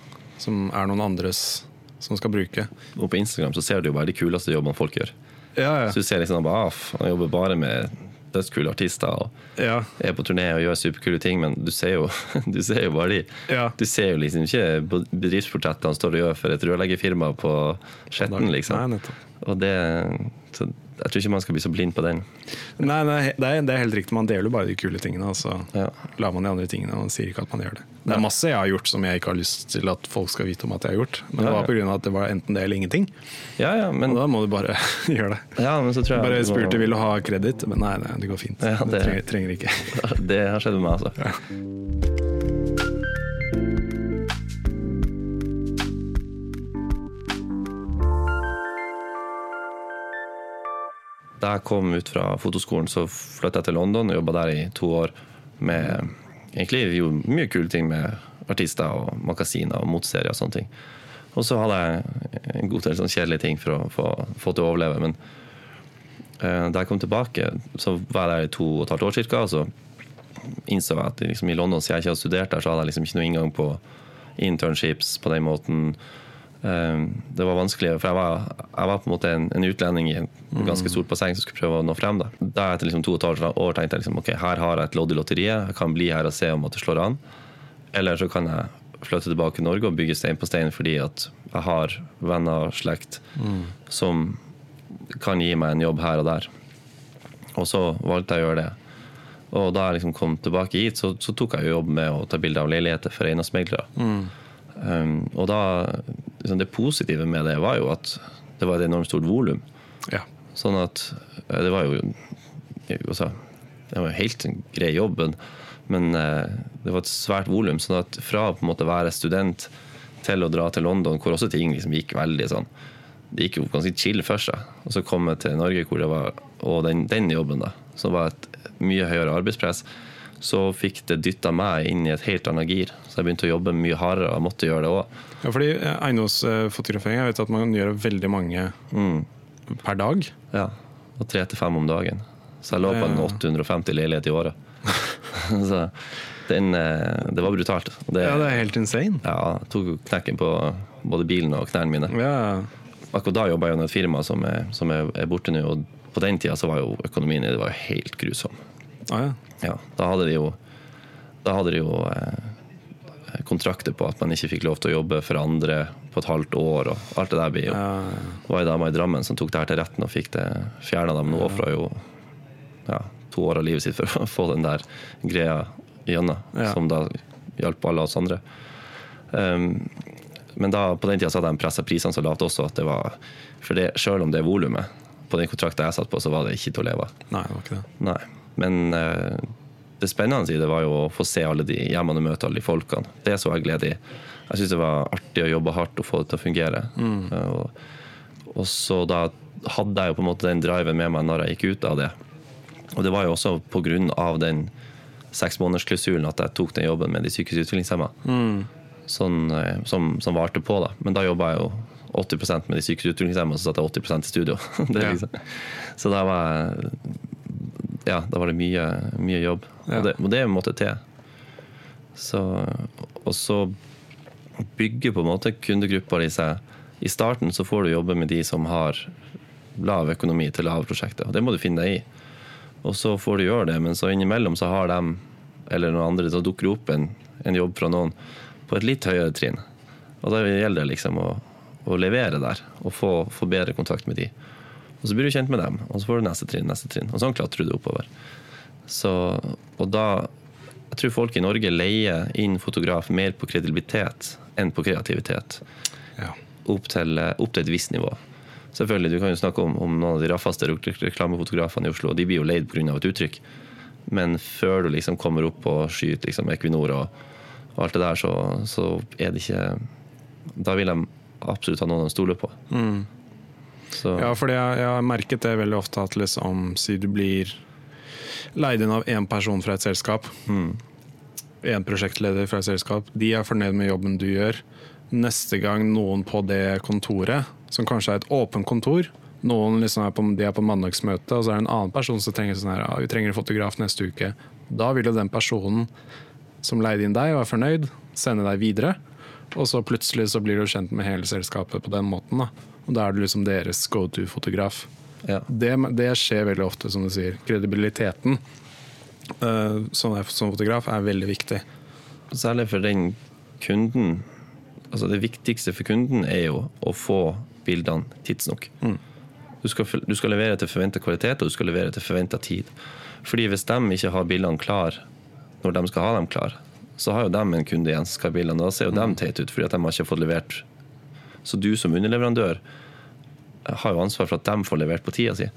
som er noen andres som skal bruke. Og på Instagram så ser du jo bare de kuleste jobbene folk gjør. Ja, Så du ser liksom bare, ah, han jobber bare med dødskule artister og ja. er på turné og gjør superkule ting, men du ser jo, du ser jo bare de. ja. Du ser jo liksom ikke bedriftsportrettene han står og gjør for et rørleggerfirma på Skjetten, liksom. Nei. Og det så Jeg tror ikke man skal bli så blind på den. Nei, nei, det, er, det er helt riktig. Man deler jo bare de kule tingene, og så Ja. lar man de andre tingene. Og sier ikke at man gjør det. Det er masse jeg har gjort som jeg ikke har lyst til at folk skal vite om at jeg har gjort. Men det Ja, var grunn pga. at det var enten det eller ingenting. Ja, ja, men, Og da må du bare gjøre det. ja, men så tror jeg Bare spurte må- vil du ha kreditt, men nei, nei, det går fint. Ja, det det- trenger, trenger ikke. Det har skjedd med meg, altså. Da jeg kom ut fra fotoskolen, så flytta jeg til London og jobba der i to år. Med egentlig gjorde mye kule ting med artister og magasiner og motserier og sånne ting. Og så hadde jeg en god del sånn kjedelige ting for å få, til å overleve. Men eh, da jeg kom tilbake, så var jeg der i to og et halvt år cirka, og så innså jeg at liksom, i London, siden jeg ikke hadde studert der, så hadde jeg liksom ikke noe inngang på internships på den måten. Um, det var vanskelig, for jeg var, jeg var på en måte en, en utlending i en ganske stort basseng som skulle prøve å nå frem. Da, da etter liksom to og et halvt år tenkte jeg liksom, ok, her har jeg et lodd i lotteriet, jeg kan bli her og se om at det slår an. Eller så kan jeg flytte tilbake til Norge og bygge stein på stein fordi at jeg har venner og slekt som kan gi meg en jobb her og der. Og så valgte jeg å gjøre det. Og da jeg liksom kom tilbake hit, så, så tok jeg jo jobb med å ta bilder av leiligheter for eiendomsmeglere. Um, og da, liksom det positive med det var jo at det var et enormt stort volum. Ja. Sånn at eh, det var jo altså, Det var jo helt en grei jobb, men, eh, det var et svært volum. Sånn at fra på en måte å være student til å dra til London, hvor også ting liksom gikk veldig sånn Det gikk jo ganske chill for seg. Og så kom jeg til Norge, hvor det var Og den, den jobben, da, som var et mye høyere arbeidspress, så fikk det dytta meg inn i et helt annet gir. Så jeg begynte å jobbe mye hardere og jeg måtte gjøre det òg. ja, fordi eh, eiendomsfotografering, jeg vet at man gjør veldig mange Mm. per dag. Ja, og tre til fem om dagen. Så jeg lå på en 850 leilighet i året. så den, eh, det var brutalt. Det, Ja, det er helt insane. ja, tok knekken på både bilen og knærne mine. Ja, Akkurat da jobba jeg i et firma som er, som er borte nå, og på den tida så var jo økonomien det var helt grusom. ah, ja. Ja, da hadde de jo, da hadde de jo eh, kontrakter på at man ikke fikk lov til å jobbe for andre på et halvt år. og Alt det der blir jo Ja, det var ei dame i Drammen som tok det her til retten og fikk det fjerna. dem nå ofra jo ja, to år av livet sitt for å få den der greia gjennom, Ja. som da hjalp alle oss andre. Um, men da, på den tida hadde de pressa prisene så lavt også at det var For det, selv om det er volumet på den kontrakten jeg satt på, så var det ikke til å leve av. Nei, det var ikke det. Nei. Men eh, det spennende i det var jo å få se alle de hjemmene og møte alle de folkene. Det så jeg glede i. Jeg syns det var artig å jobbe hardt og få det til å fungere. Eh, Og, og så da hadde jeg jo på en måte den driven med meg når jeg gikk ut av det. Og det var jo også av den seksmånedersklausulen at jeg tok den jobben med de psykisk utviklingshemma. Sånn, eh, som, som varte på, da. Men da jobba jeg jo 80 med de psykisk utviklingshemma, og så satt jeg 80 i studio. det er Ja. liksom. Så da var jeg ja, da var det mye, mye jobb. Ja. Og, det, og det måtte til. Så, og så bygger på en måte kundegruppa di seg I starten så får du jobbe med de som har lav økonomi til lave prosjekter. Og det må du finne deg i. Og så får du gjøre det, men så innimellom så har de eller noen andre, så dukker opp en, en jobb fra noen på et litt høyere trinn. Og da gjelder det liksom å, å levere der og få, få, bedre kontakt med de. Og så blir du kjent med dem, og så får du neste trinn, neste trinn. Og sånn klatrer du oppover. Så, og da Jeg tror folk i Norge leier inn fotograf mer på kredibilitet enn på kreativitet. Ja. Opp, til, opp, til, et visst nivå. Selvfølgelig, Du kan jo snakke om, om noen av de raffeste reklamefotografene i Oslo. og De blir jo leid pga. et uttrykk. Men før du liksom kommer opp og skyter liksom Equinor og, og alt det der, så, så, er det ikke Da vil de absolutt ha noen de stoler på. Mm. Ja, for jeg, jeg, har merket det veldig ofte at liksom, si du blir leid inn av én person fra et selskap. Én mm. prosjektleder fra et selskap. De er fornøyd med jobben du gjør. Neste gang noen på det kontoret, som kanskje er et åpent kontor, noen liksom er på, de er på mandagsmøte, og så er det en annen person som trenger sånn her, vi trenger en fotograf neste uke. Da vil jo den personen som leide inn deg og er fornøyd, sende deg videre. Og så plutselig så blir du kjent med hele selskapet på den måten. Da. Og da er du liksom deres go to-fotograf. Ja. Det, det, skjer veldig ofte, som du sier. Kredibiliteten uh, som, som fotograf er veldig viktig. Særlig for den kunden. Altså det viktigste for kunden er jo å få bildene tidsnok. Mm. Du, skal, du skal levere til forventa kvalitet, og du skal levere til forventa tid. Fordi hvis de ikke har bildene klar når de skal ha dem klar, så har jo de en kunde igjen som skal ha bildene. Da ser jo mm. de teite ut fordi at de har ikke fått levert. Så du som underleverandør har jo ansvar for at de får levert på tida si.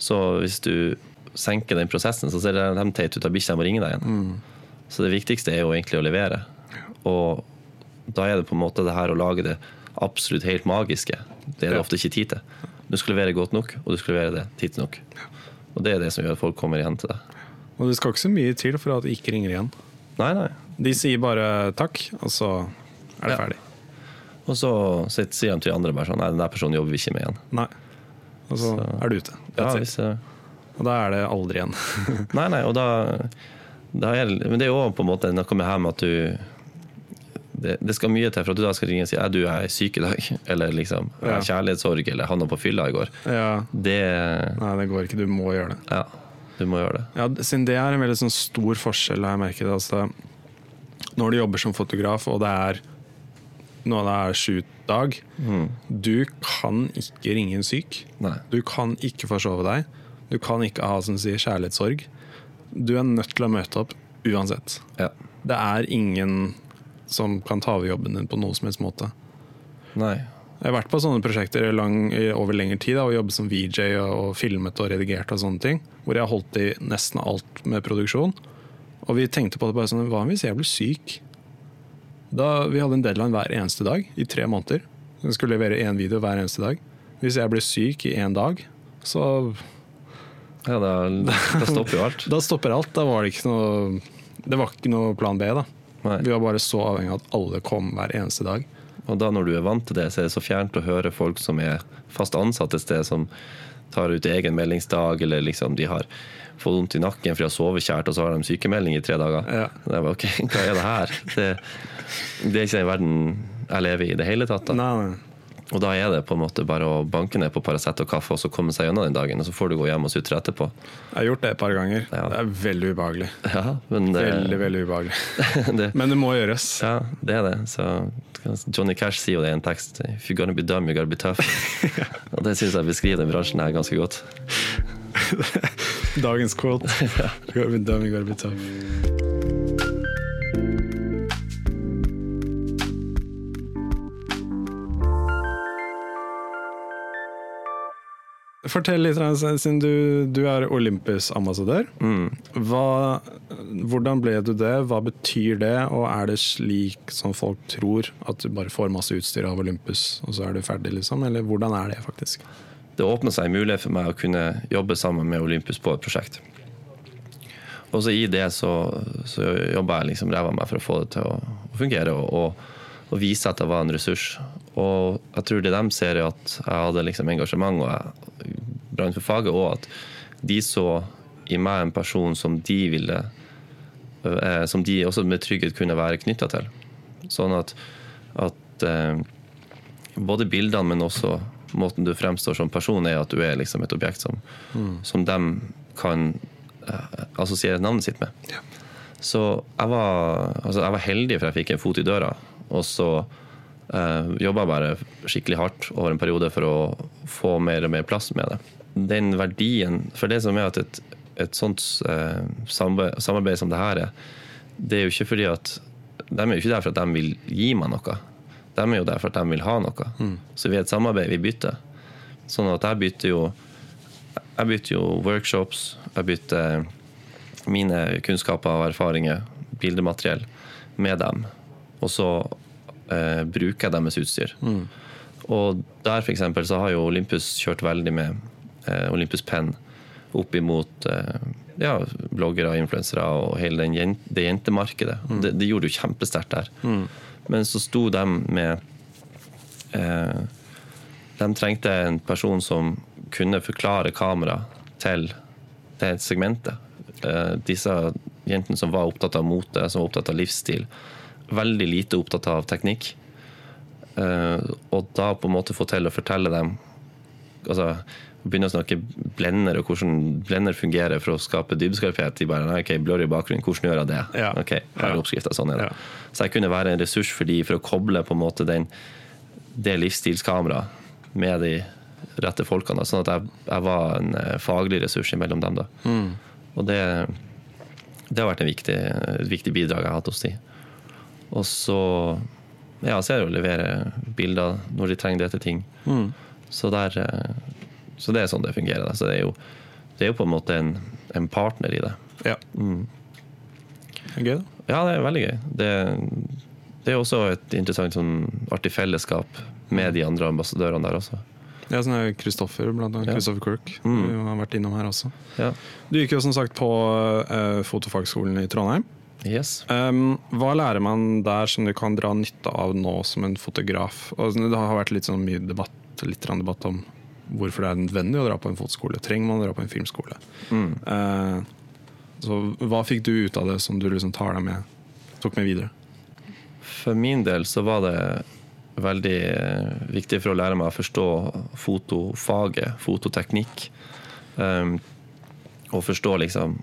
Så hvis du senker den prosessen, så ser de teit ut. av bikkja, de må ringe deg igjen. Mm. Så det viktigste er jo egentlig å levere. Og da er det på en måte det her å lage det absolutt helt magiske. Det er det ofte ikke tid til. Du skal levere godt nok, og du skal levere det tidsnok. Og det er det som gjør at folk kommer igjen til deg. Og det skal ikke så mye til for at de ikke ringer igjen. Nei, nei. De sier bare takk, og så er det ja. ferdig. Og så sier de til andre bare sånn Nei, den der personen jobber vi ikke med igjen. Nei. Og så, så. er du ute. Ja, hvis, og da er det aldri igjen. nei, nei, og da, da er, Men det er jo på en måte noe med her med at du det, det, skal mye til for at du da skal ringe og si at du er syk i dag, eller liksom ja. kjærlighetssorg, eller havna på fylla i går. Ja. Det, Nei, det går ikke. Du må gjøre det. Ja, du må gjøre det. Ja, Siden det er en veldig sånn stor forskjell, har jeg merket. Altså, når du jobber som fotograf, og det er når det er shoot-dag, mm. du kan ikke ringe en syk. Nei. Du kan ikke forsove deg. Du kan ikke ha som sier, kjærlighetssorg. Du er nødt til å møte opp uansett. Ja. Det er ingen som kan ta over jobben din på noen som helst måte. Nei. Jeg har vært på sånne prosjekter lang, over lengre tid da, og jobbet som VJ og, og, filmet og redigert og sånne ting. Hvor jeg har holdt i nesten alt med produksjon. Og vi tenkte på det bare sånn Hva hvis jeg blir syk? Da, vi hadde en deadline hver eneste dag i tre måneder. Vi skulle levere én video hver eneste dag. Hvis jeg ble syk i én dag, så Ja, da, da stopper jo alt. da stopper alt. Da var det ikke noe Det var ikke noe plan B, da. Nei. Vi var bare så avhengig av at alle kom hver eneste dag. Og da når du er vant til det, så er det så fjernt å høre folk som er fast ansatt et sted, som tar ut egen meldingsdag, eller liksom de har fått vondt i nakken fordi de har sovet kjært, og så har de sykemelding i tre dager. Ja. Det er bare, ok, Hva er det her? Det, det, er ikke den verden jeg lever i i det hele tatt. Da. Nei. Og da er det på en måte bare å banke ned på Paracet og kaffe og så komme seg gjennom den dagen. Og så får du gå hjem og sutre etterpå. Jeg har gjort det et par ganger. Ja. Det er veldig ubehagelig. Ja, det, veldig, veldig ubehagelig. det, men det må gjøres. Ja, det er det. Så Johnny Cash sier jo det i en tekst. If you're gonna be dumb, you gotta be tough. og det syns jeg beskriver den bransjen her ganske godt. Dagens quote. You gotta dumb, you gotta be tough. Fortell litt, siden du, du er Olympus-ambassadør. Mm. Hvordan ble du det? Hva betyr det? Og er det slik som folk tror, at du bare får masse utstyr av Olympus, og så er du ferdig? liksom? Eller hvordan er det faktisk? Det åpna seg en mulighet for meg å kunne jobbe sammen med Olympus på et prosjekt. Og så i det så, så jobba jeg liksom ræva meg for å få det til å fungere. og, og og vise at jeg var en ressurs. Og jeg tror det de ser, er at jeg hadde liksom engasjement og jeg brant for faget, og at de så i meg en person som de ville eh, Som de også med trygghet kunne være knytta til. Sånn at, at eh, både bildene, men også måten du fremstår som person, er at du er liksom et objekt som, mm. som de kan uh, assosiere navnet sitt med. Ja. Så jeg var, altså jeg var heldig for jeg fikk en fot i døra. Og så Uh, Jobba bare skikkelig hardt over en periode for å få mer og mer plass med det. Den verdien For det som er at et, et sånt uh, samarbeid, samarbeid, som det her er, det er jo ikke fordi at De er jo ikke der for at de vil gi meg noe. De er jo der for at de vil ha noe. Mm. Så vi er et samarbeid, vi bytter. Sånn at jeg bytter jo Jeg bytter jo workshops, jeg bytter mine kunnskaper og erfaringer, bildemateriell, med dem. Og så eh, bruker jeg deres utstyr. Mm. Og der for eksempel, så har jo Olympus kjørt veldig med eh, Olympus Penn opp imot eh, ja, bloggere og influensere og hele den, det jentemarkedet. Mm. Det, det, gjorde det jo kjempesterkt der. Mm. Men så sto de med eh, De trengte en person som kunne forklare kamera til det segmentet. Eh, disse jentene som var opptatt av mote, som var opptatt av livsstil veldig lite opptatt av teknikk. Eh, og da på en måte få til å fortelle dem altså Begynne å snakke blender og hvordan blender fungerer for å skape dybdeskarphet. De bare ok, blurry bakgrunn, hvordan gjør jeg det? Ja. Ok, her er oppskrifta, sånn er det. Ja. Så jeg kunne være en ressurs for de for å koble på en måte den, det livsstilskameraet med de rette folkene. Sånn at jeg, jeg var en eh, faglig ressurs mellom dem. da. Mm. Og det, det, har vært en viktig, et viktig bidrag jeg har hatt hos de. Og så ja, så er det å levere bilder når de trenger det til ting. Mm. Så, der, eh, så, det er sånn det fungerer. Så det er jo, det er jo på en måte en, en partner i det. Ja. Mm. Gøy, da. Ja, det er veldig gøy. Det, det er også et interessant, sånn, artig fellesskap med de andre ambassadørene der også. Ja, sånn er Kristoffer, blant annet. Ja. Kristoffer Kirk. Mm. Vi har vært innom her også. Ja. Du gikk jo som sagt på uh, fotofagskolen i Trondheim. Yes. Um, hva lærer man der som du kan dra nytte av nå som en fotograf? Og det har vært litt sånn mye debatt, litt debatt om hvorfor det er nødvendig å dra på en fotskole. Trenger man å dra på en filmskole? Mm. Eh, så hva fikk du ut av det som du liksom tar deg med, tok med videre? For min del så var det veldig eh, viktig for å lære meg å forstå fotofaget, fototeknikk. Um, og forstå liksom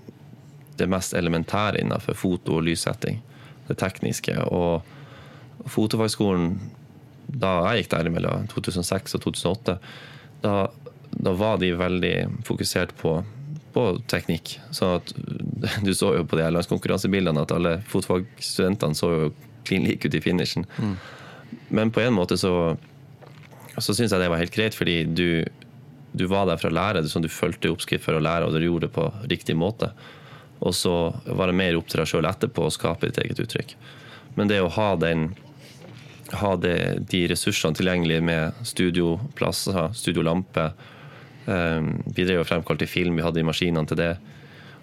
det mest elementære innenfor foto og lyssetting. Det tekniske. Og Fotofagskolen, da jeg gikk der mellom 2006 og 2008, da, da var de veldig fokusert på, på teknikk. Så at, du så jo på de landskonkurransebildene at alle fotfagstudentene så jo klin like ut i finishen. Mm. Men på en måte så, så syns jeg det var helt greit, fordi du, du var der for å lære. Du, sånn, du fulgte oppskrift for å lære, og du gjorde det på riktig måte. Og så var det mer opp til deg sjøl etterpå å skape ditt eget uttrykk. Men det å ha, den, ha det, de ressursene tilgjengelig med studioplasser, studiolampe um, Vi drev og fremkalte film, vi hadde de maskinene til det.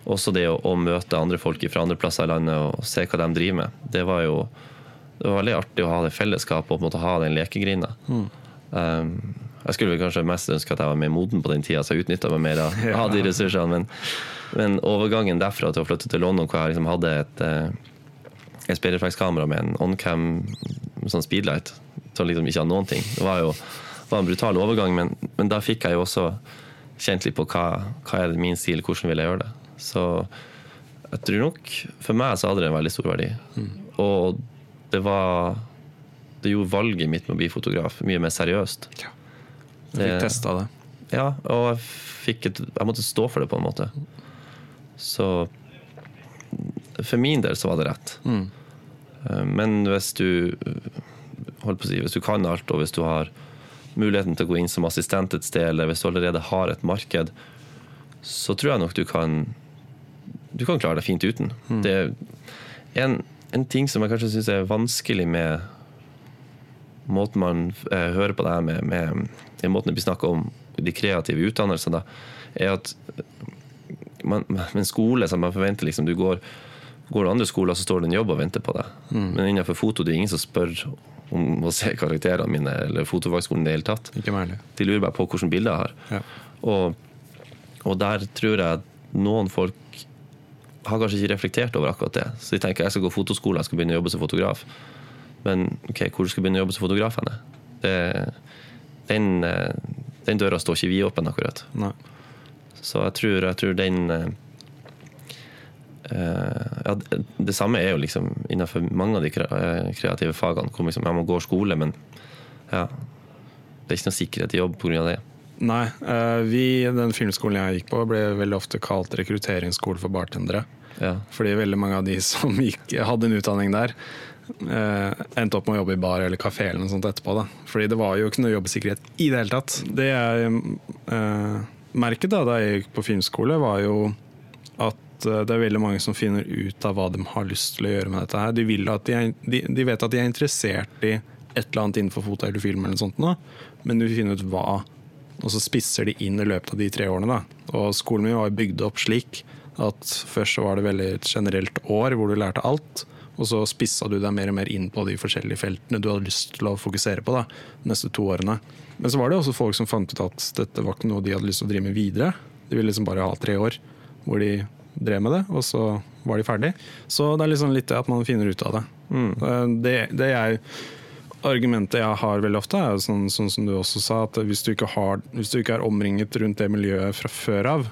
Også det å, å, møte andre folk fra andre plasser i landet og se hva de driver med. Det var jo det var veldig artig å ha det fellesskapet og på en måte ha den lekegrinda. Mm. Um, jeg skulle vel kanskje mest ønske at jeg var mer moden på den tida, så jeg utnytta meg mer av, av de ressursene. Men, men, overgangen derfra til å flytte til London, hvor jeg liksom hadde et, eh, et speilreflekskamera med en oncam sånn speedlight som liksom ikke hadde noen ting, det var jo var en brutal overgang, men, men, da fikk jeg jo også kjent litt på hva, hva er min stil, hvordan vil jeg gjøre det. Så jeg tror nok For meg så hadde det en veldig stor verdi. Mm. Og det var Det gjorde valget mitt med å bli fotograf mye mer seriøst. Ja. Du fikk testa det? Ja, og jeg, et, jeg måtte stå for det på en måte. Så for min del så var det rett. Mm. Eh, men hvis du holdt på å si, hvis du kan alt, og hvis du har muligheten til å gå inn som assistent et sted, eller hvis du allerede har et marked, så tror jeg nok du kan du kan klare deg fint uten. Mm. Det er en, en, ting som jeg kanskje syns er vanskelig med måten man eh, hører på det her med, med måten det blir snakka om de kreative utdannelsene, er at man, men skole som man forventer liksom, du går, går andre skoler, så står det en jobb og venter på deg. Mm. Men innenfor foto det er ingen som spør om å se karakterene mine eller fotofagskolen i det hele tatt. De lurer bare på hvilke bilder jeg har. Ja. Og, og, der tror jeg noen folk har kanskje ikke reflektert over akkurat det. Så de tenker jeg skal gå fotoskole, jeg skal begynne å jobbe som fotograf. Men ok, hvor skal du begynne å jobbe som fotograf henne? Den, eh, den, døra står ikke vidåpen akkurat. Nei. Så jeg tror, jeg tror den eh, ja, det, samme er jo liksom innenfor mange av de eh, kreative fagene. Hvor liksom, jeg må gå skole, men ja, det er ikke noe sikkerhet i jobb pga. det. Nei, eh, vi, den filmskolen jeg gikk på, ble veldig ofte kalt rekrutteringsskole for bartendere. Ja. Fordi veldig mange av de som gikk, hadde en utdanning der, eh, endte opp med å jobbe i bar eller kafé eller noe sånt etterpå. Da. Fordi det var jo ikke noe jobbsikkerhet i det hele tatt. Det jeg eh, merket da, da jeg gikk på filmskole, var jo eh, det er veldig mange som finner ut av hva de har lyst til å gjøre med dette her. De, de, er, de, de vet at de er interessert i et eller annet innenfor foto eller film, eller sånt men de vil finne ut hva. Og så spisser de inn i løpet av de tre årene. Da. Og skolen min var bygd opp slik at først var det veldig et generelt år hvor du lærte alt. Og så spissa du deg mer og mer inn på de forskjellige feltene du hadde lyst til å fokusere på da, de neste to årene. Men så var det også folk som fant ut at dette var ikke noe de hadde lyst til å drive med videre. De ville liksom bare ha tre år hvor de drev med det, og så var de ferdig. Så det er liksom litt det at man finner ut av det. Mm. Det, det jeg Argumentet jeg har veldig ofte, er sånn, sånn som du også sa, at hvis du, ikke har, hvis du ikke er omringet rundt det miljøet fra før av,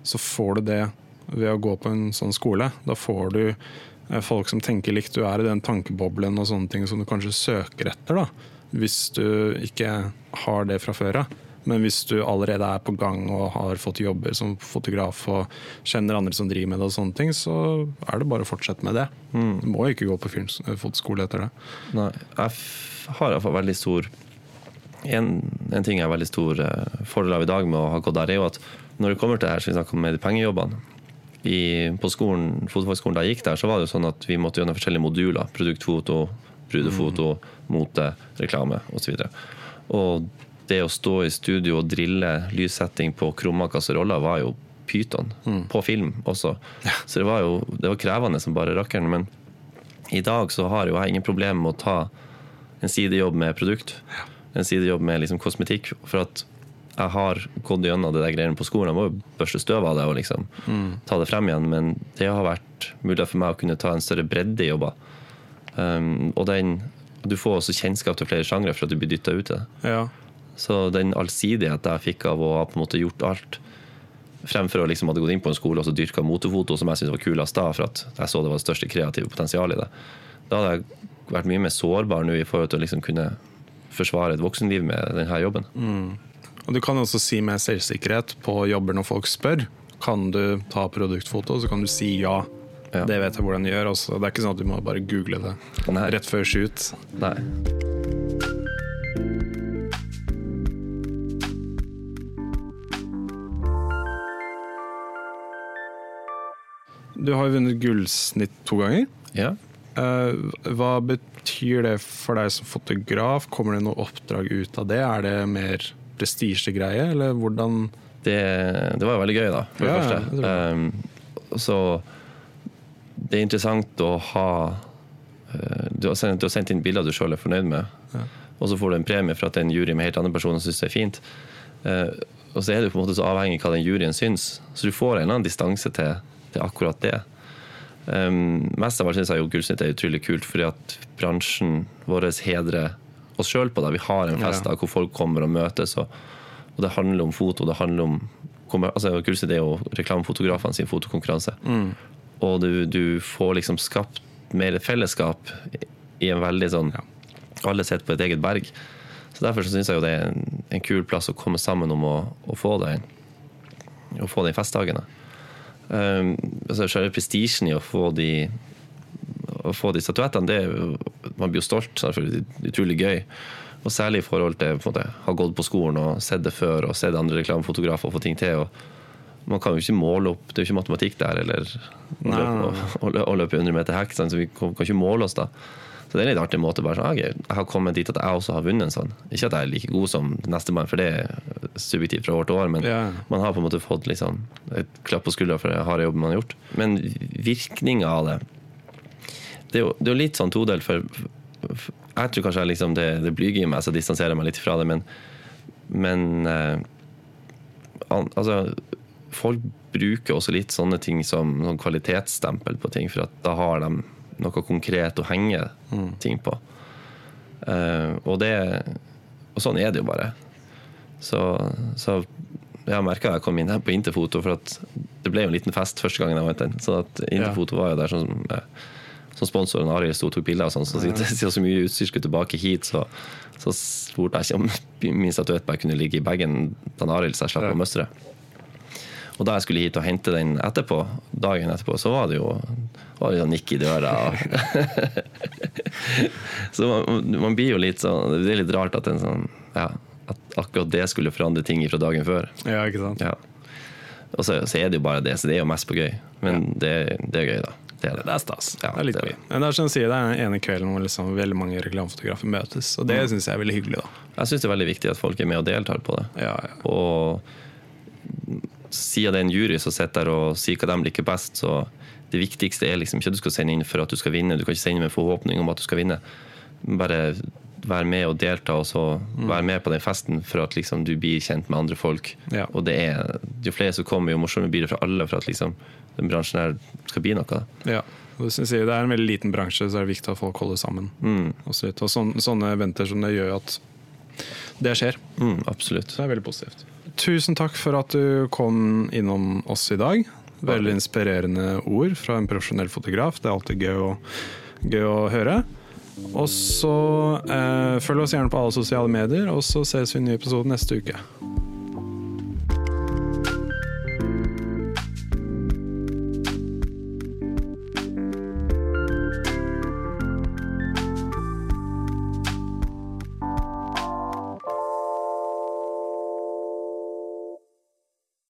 så får du det ved å gå på en sånn skole. Da får du eh, folk som tenker likt. Du er i den tankeboblen og sånne ting som du kanskje søker etter, da. Hvis du ikke har det fra før av. Men hvis du allerede er på gang og har fått jobber som fotograf og kjenner andre som driver med det, og sånne ting, så er det bare å fortsette med det. Du må ikke gå på filmfotoskole etter det. Nei, jeg har iallfall veldig stor en, en ting jeg har veldig stor eh, fordel av i dag med å ha gått der, er jo at når det kommer til det her, så vi snakker om med de pengejobbene i, På skolen, fotofagskolen da jeg gikk der, så var det jo sånn at vi måtte gjennom forskjellige moduler. Produktfoto, brudefoto, mote, reklame osv. Og det å stå i studio og drille lyssetting på krumma kasseroller var jo pyton. På film også. Så det var jo det var krevende som bare rakkeren. Men i dag så har jo jeg ingen problem med å ta en sidejobb med produkt. En sidejobb med liksom kosmetikk. For at jeg har gått gjennom det der greiene på skolen. Jeg må jo børste støv av det og liksom ta det frem igjen. Men det har vært mulig for meg å kunne ta en større bredde i jobber. Um, og den, du får også kjennskap til flere sjangre for at du blir dytta ut i det. Ja. Så den allsidighet jeg fikk av å ha på en måte gjort alt Fremfor å liksom hadde gått inn på en skole og så dyrka motorfoto, som jeg syntes var kulest da, for at jeg så det var det største kreative potensialet i det. Da hadde jeg vært mye mer sårbar nå i forhold til å liksom kunne forsvare et voksenliv med denne jobben. Og du kan også si med selvsikkerhet på jobber når folk spør. Kan du ta produktfoto? Så kan du si ja. Ja. Det vet jeg hvordan du gjør. Også. Det er ikke sånn at du må bare google det Nei. rett før shoot. Nei. Du har jo vunnet gullsnitt to ganger. Ja. Eh, hva betyr det for deg som fotograf? Kommer det noe oppdrag ut av det? Er det mer prestisjegreie, eller hvordan Det, det var jo veldig gøy, da, for det første. det. Um, så det er interessant å ha eh, Du har sendt, du har sendt inn bilder du sjøl er fornøyd med, og så får du en premie for at en jury med helt andre personer syns det er fint. Uh, og så er det på en måte så avhengig av hva den juryen syns, så du får en eller annen distanse til, til akkurat det. Um, mest av alt syns jeg jo Gullsnitt er utrolig kult, fordi at bransjen vår hedrer oss sjøl på det. Vi har en fest Ja. der hvor folk kommer og møtes, og, og det handler om foto. Det handler om kommer, altså Gullsnitt er jo reklamefotografene sin fotokonkurranse. Og du, du får liksom skapt mer et fellesskap i- en veldig sånn Alle sitter på et eget berg. Så Derfor så syns jeg jo det er en, en kul plass å komme sammen om å, å få det å få de festdagene. Um, altså Selve prestisjen i å få de å få de statuettene, det man blir jo stolt. Selvfølgelig utrolig gøy. Og særlig i forhold til å ha gått på skolen og sett det før, og sett andre reklamefotografer få ting til. og Man kan jo ikke måle opp, det er jo ikke matematikk der, eller å løpe, å, å løpe 100 meter hekk, så vi kan, kan ikke måle oss da. Så det er en litt artig måte. bare sånn, ok, Jeg har kommet dit at jeg også har vunnet en sånn. Ikke at jeg er like god som nestemann, for det er subjektivt fra år til år, men Ja. man har på en måte fått sånn et klapp på skuldra for den harde jobben man har gjort. Men virkninga av det det er, jo, det er jo litt sånn todelt, for, jeg tror kanskje jeg liksom det, det blyge i meg, så distanserer jeg meg litt fra det, men, men eh, altså, folk bruker også litt sånne ting som sånn kvalitetsstempel på ting, for da har de noe konkret å henge ting på. Uh, og det og sånn er det jo bare. Så, så jeg merka jeg kom inn her på Interfoto, for det ble jo en liten fest første gangen jeg vant den. Så Interfoto var jo der som, som sponsoren Arild sto og tok bilder og sånn. Så siden så mye utstyr skulle tilbake hit, så, så spurte jeg ikke om min statuett bare kunne ligge i bagen til Arild, så jeg slapp ja. å møstre. Og da jeg skulle hit og hente den etterpå, dagen etterpå, så var det jo var sånn nikk i døra. så man, man, blir jo litt sånn Det er litt rart at en sånn ja, at akkurat det skulle forandre ting fra dagen før. Ja, ikke sant? Ja. Og så, så, er det jo bare det, så det er jo mest på gøy. Men ja. det, det, er gøy, da. Det er, det. det er stas. Ja, det er litt det Men det er som sier, det er den ene kvelden hvor liksom veldig mange reklamefotografer møtes, og det mm. syns jeg er veldig hyggelig. da. Jeg syns det er veldig viktig at folk er med og deltar på det. Ja, og siden det er en jury som sitter der og sier hva de liker best, så det viktigste er liksom ikke at du skal sende inn for at du skal vinne. Du kan ikke sende inn med forhåpning om at du skal vinne. Bare være med og delta og så mm. være med på den festen for at liksom, du blir kjent med andre folk. Ja. Og det er, jo flere som kommer, jo morsommere blir det for alle for at liksom, den bransjen her skal bli noe. Ja. Og det er en veldig liten bransje, så er det viktig at folk holder sammen. Mm. Og, og sånne, sånne eventer som det gjør at det skjer. Mm, absolutt. Det er veldig positivt. Tusen takk for at du kom innom oss i dag. Veldig inspirerende ord fra en profesjonell fotograf. Det er alltid gøy å, gøy å høre. Og så eh, følg oss gjerne på alle sosiale medier, og så ses vi i en ny episode neste uke.